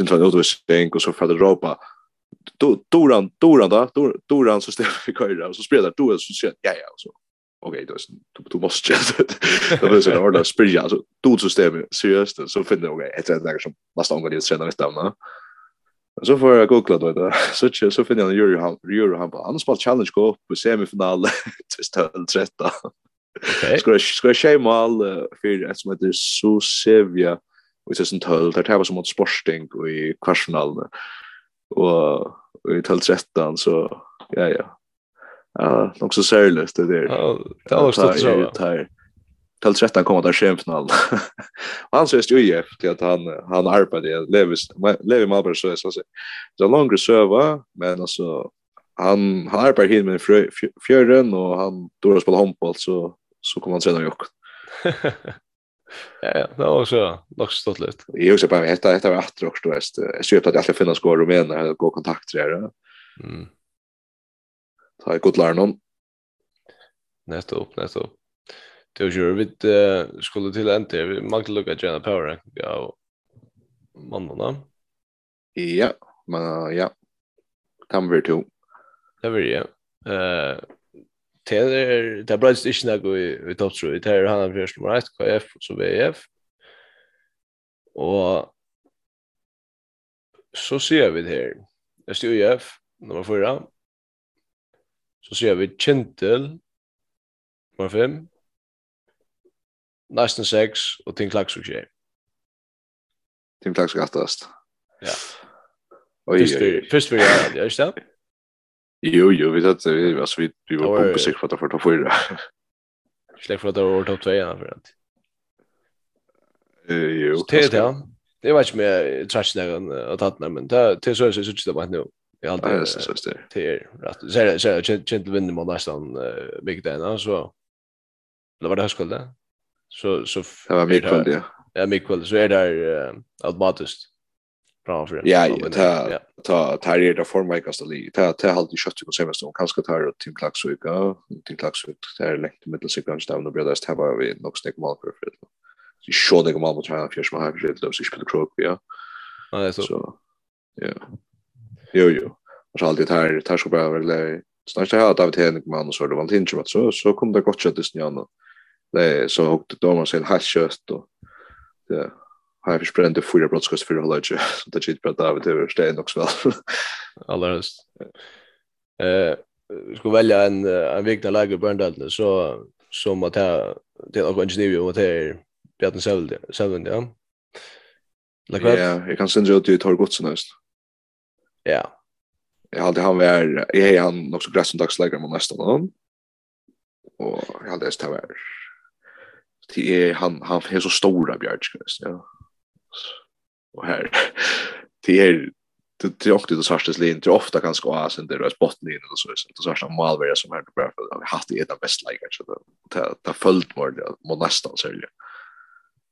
inte en utvisning och så för råpa, Doran Doran då Doran så ställer vi köra och så spelar Doran så ja ja så okej då du du måste just det. Var så hårt att spela alltså du så system seriöst så finner jag okej ett där som måste angå det sen nästa va så får jag googla då då så så finner jag Euro han Euro han han spelar challenge go på semifinal just *laughs* 13 Okej. Ska ska jag shame all för att som heter så Sevilla och så sånt höll där det var som mot Sporting och i kvartsfinalen och i 12 13 så ja ja. Ja, nok så særlig det där. Ja, det var stått så. Till 13 kommer där skämtnall. Han ses ju ju till att han han arbetade Levis Levi Malberg så så så. är längre server men alltså han han arbetar hit med fjärden och han då spelar handboll så så kommer han sedan jag. *laughs* Ja, ja, det var så nog stått lite. Jag också bara detta detta var att också då är det så att jag ska finna skor och menar gå kontakter där. Mm ta i god lærer noen. Nettopp, nettopp. Det var ju vid uh, skulle till en till. Vi måste lucka Jenna Power ja mammorna. Ja, men ja. Kan vi to. Det vill jag. Eh Taylor det bröts inte när gå i topp tror det Taylor han först nummer 1 KF så VF. Och så ser vi det här. Det står UF nummer 4 Så ser vi Kintel, nummer 5, Næsten 6, og Tim Klaksuk 6. Tim Klaksuk 8. Ja. Først vi gjør det, ikke det? Jo, jo, vi tatt, vi, altså, vi, vi var bombesikker for at det var topp 4. Släck för att det var topp 2 för att. Jo. Det det. Det var ju mer trash där än att ta men det det så så så det var nu. Jag alltid ja, så så det. Det är rätt. Så så gentle vinner man nästan mycket där så. Det var det här skulle. Så så det var mycket kul det. Ja, mycket kul. Så är det automatiskt. Bra för det. Ja, ta ta ta det där för mig kasta lite. Ta ta halt i skott och semester och kanske ta det till klax så jag till klax Det är läkt med sig kanske down the brothers have vi nog snack mal för det. Så sjå det kommer mot träna för smart för det så spelar krok, ja. Ja, så. Ja. Jo, jo. Och så alltid här, tar ska bara väl snart här David Henrik man och så det var inte så så så kom det gott kött i snön. Det så hukte då man sen hash kött och det har jag försprängt det fyra brottskast för hålla ju så det shit bra David över sten också väl. *laughs* Alldeles. Eh skulle välja en en viktig läge på Börndalen så som att det det är något ingenjör och det är Bjarten Seveld, Seveld, ja. Like Ja, jag kan sända ut till Torgotsen nästan. Ja. Jag hade han var jag är han också gräsdagsläggare mot nästa någon. Och jag hade det var det är han han är så stora bjärtskrist, ja. Och här det är det är också det svartas lin det ofta ganska ska ha sen det rörs botten in och så så det svarta malvärja som här bara för att haft det ena bäst läge så det det följt mer mot nästan så det.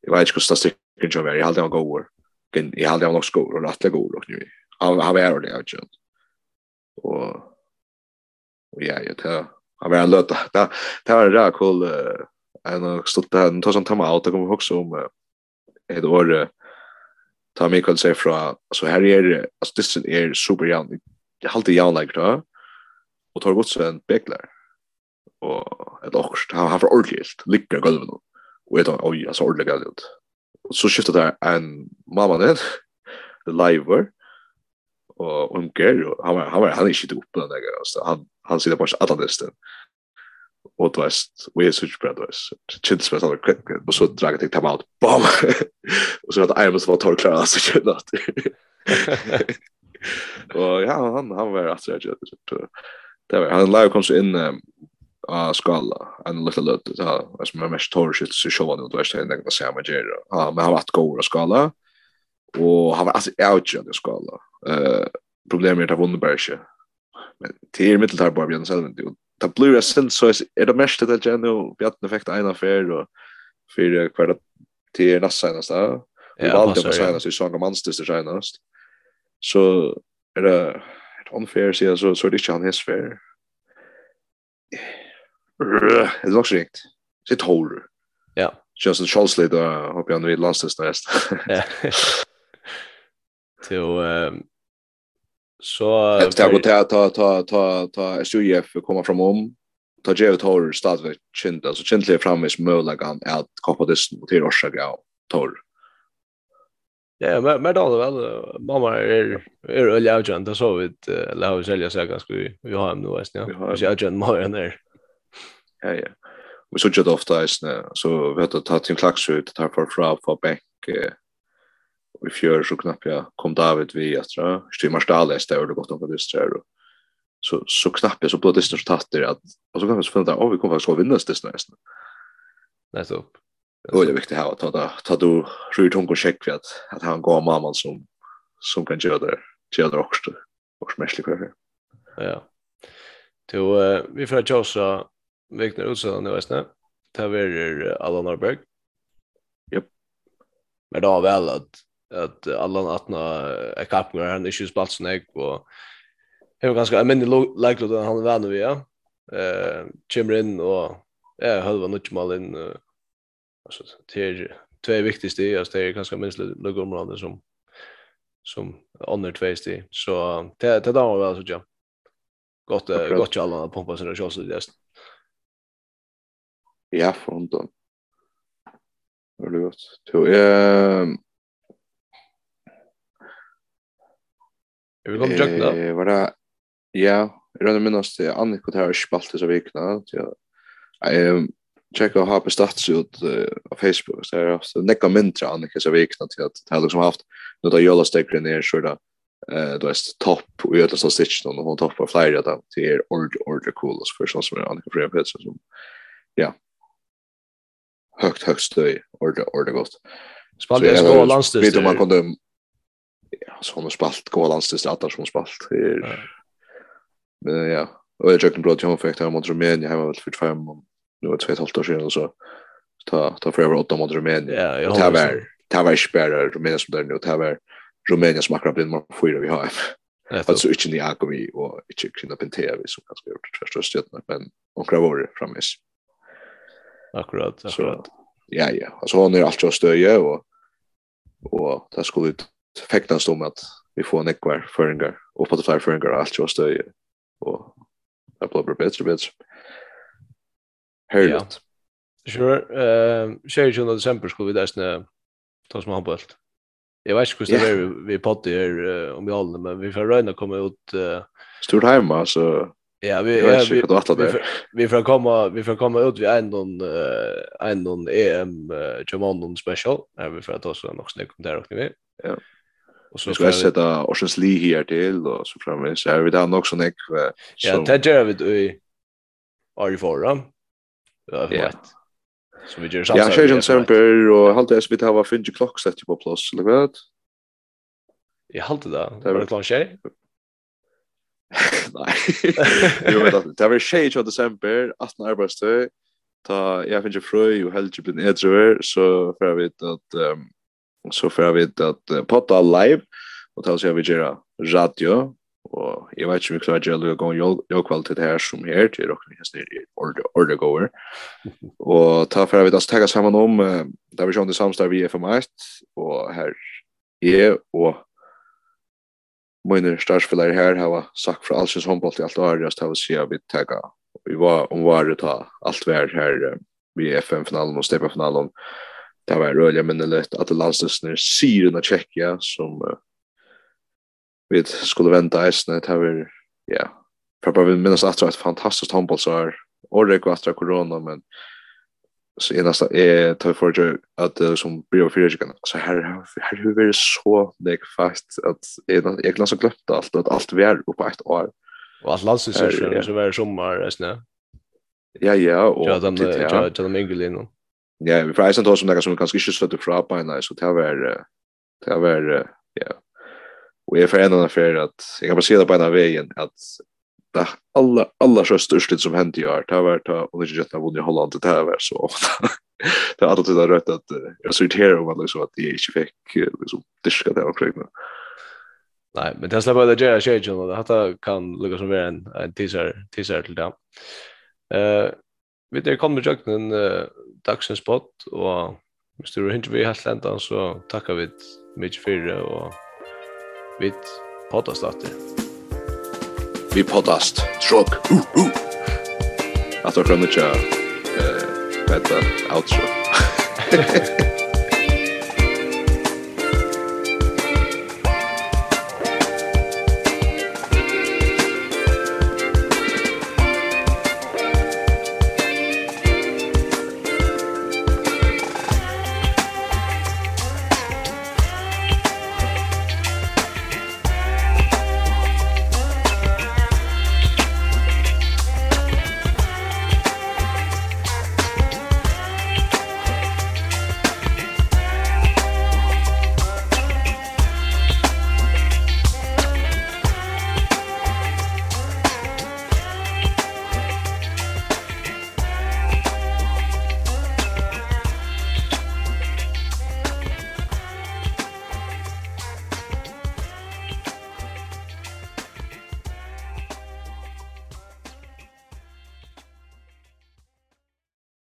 Jag vet inte hur statistik kan jag vara. Jag hade han går. Jag hade han också går och lätt går och nu har han var det jag Och och ja, jag tar han var löta. Det det var rätt cool en och stod där en tusen timmar och kommer också om ett år ta mig kan säga från så här är alltså det är super jämn. Jag håller jämn like då. Och tar bort sen beklar Och ett också han har för ordentligt lycka golvet. Och vet oj alltså ordentligt ut. Och så skiftar där en mamma den the *laughs* live och Unker han var han var han är shit uppe där alltså han han sitter på alla listan och då est vi är switch brothers då est chits med alla quick och så drar jag till out bam! *laughs* Och så att Iris var torklar så shit då och ja han han var att jag tror det var han live kom så in a skala en lite löt så som är mest torrigt så show han då är det inte samma grej ja men han har varit och skala. Och han var alltså out i skala. Eh problemet är att vunnit bara inte. Men det är mitteltar bara Björn Selvin. Och det blir det sen så är det mest det jag nu Björn effekt ena affär och fyra kvar det är nästa senast där. Ja, det var senast i Song of Monsters det senast. Så är det unfair så så så det kan hans fair. Det låter riktigt. Sitt tål. Ja. Just Charles Lee då hoppas jag nu i landsdelsnäst. Ja. *laughs* till så jag går ta ta ta ta ta SUF komma fram om ta ge ut hår stadväg chint alltså kindle framis möjliga han att koppa det till Rosaga Tor Ja, men men då väl mamma är är öl agent så vi låg sälja sig ganska vi vi har hem nu nästan. Vi har agent mer än där. Ja ja. Vi såg ju ofta nästan så vi hade tagit en klax ut tar för fra på bänk i fjör så knappt jag kom David vi att dra stimmar stall är större gott om det så så så knappt jag så på det så tatt det att och så kan man så fundera om vi kommer faktiskt att vinna det nästan. nästa upp och det är viktigt här att ta ta du rör tunga check för att att han går mamman som som kan göra det göra det också och smäschligt för det. ja då vi får Joshua Vikner Olsson nu nästa Ta är Allan Norberg Japp. Men då väl att att alla atna är kapningar han inte spalt så näck och är ganska men like då han var nu ja. Eh kommer in och ja halva nutch mal in alltså till två viktigaste är att det är ganska minst lugg område som som under två sti så det det där var alltså ja gott gott alla att pumpa sina shots just. ja från då Det var gott. Så, eh, Är vi kommit jökna? Eh, var det? Ja, jag rönner minnas det. Annika har spalt så vikna. Jag checka och ha på stats ut på Facebook så jag det näcka mindre Annika så vikna till att det har liksom haft något av Jolla Stegren ner så där eh då är topp och jag så stitch någon hon toppar flera där till er order ord cool så för så som Annika Freja Pettersson som ja högt högt stöj order order gott spalt det så landstis vet man kunde som har spalt gå landstist att som har spalt här. Men ja, och jag tycker bra att jag fick där mot Rumänien hemma väl för fem och nu är det ett halvt år sedan så ta ta för över åtta mot Rumänien. Ja, jag har varit det var spärrar Rumänien som där nu det var Rumänien som akkurat blir fyra vi har. Alltså inte ni Akomi och inte kunna pentera vi som kanske gjort det första stöten men hon kräver framis. Akkurat, akkurat. Ja, ja. Alltså hon är alltid stöje och och det skulle ut fäktas om att vi får en ekvar föringar och på det fler föringar allt jag stöjer och det blir bara bättre och bättre. Härligt. Sure. Eh, 22 december skulle vi där ta som handbolt. Jag vet inte hur det är vi poddar här om vi håller men vi får röna komma ut stort hemma så Ja, vi ja, vi vi, vi får komma vi får komma ut vid en någon eh en någon EM Jamon special. Ja, vi får ta oss något snäck om där och ni. Ja. Och så ska jag sätta Ocean's Lee här till och så framvis. Jag vi där också Nick. Ja, det gör vi i Ari Forum. Ja, vet. Så vi gör samma. Ja, Shajon Semper och halt det vi har var ju klocks där på plus, eller vad? Jag halt det där. Det var klockan tjej. *laughs* Nej. Jo, men det var tjej av december, 18 arbetstid. Ta jag finn ju frö och helt ju blir edrör så för jag vet att så får vi att uh, potta live och ta sig vi göra radio. Och jag vet inte hur klart jag går jag jag kvalitet här som här till och nästa order order goer och ta för att vi tagga samman om uh, där vi kör det samstar vi är för mest och här är och mina starspelare här har sagt fra Alsjens håndbolt i alt året, just har vi se vi tagga vi var om var det ta allt vär här vi FM finalen og stepa finalen det var rörliga minneligt att landslösner syren och Tjeckia som uh, vi skulle vänta eisne, det var, ja, för bara vi minnas att det var ett fantastiskt handbollsår, och det går efter corona, men så är nästa är tar för sig att som blir för sig så här här hur vi så lik fast att jag jag glömde glömt allt att allt vi är uppe ett år. Och att landslösner så var sommar eisne. Ja ja och det ja, ja, är det är ja, vi får eisen ta som det som kanskje ikke støtte fra på en, så det var, det var, ja, og jeg får en annen for at, jeg kan bare si det på en av veien, at det alla alla så störst som hände i år det var ta och det jätte vunnit Holland det har var så *laughs* det har alltid rätt att jag såg det om att liksom att det inte fick liksom diska det omkring Nej, men det släpper det Jerry Shagel och det kan lukka som vara en teaser teaser till det. Eh vi er kommer i en uh, dagsens spot, og hvis du ikke vi helt enda, så takkar vi mye for det, og vi poddast alltid. Vi poddast, tråk, uh, uh. At dere kan ikke uh, vette outro. *laughs*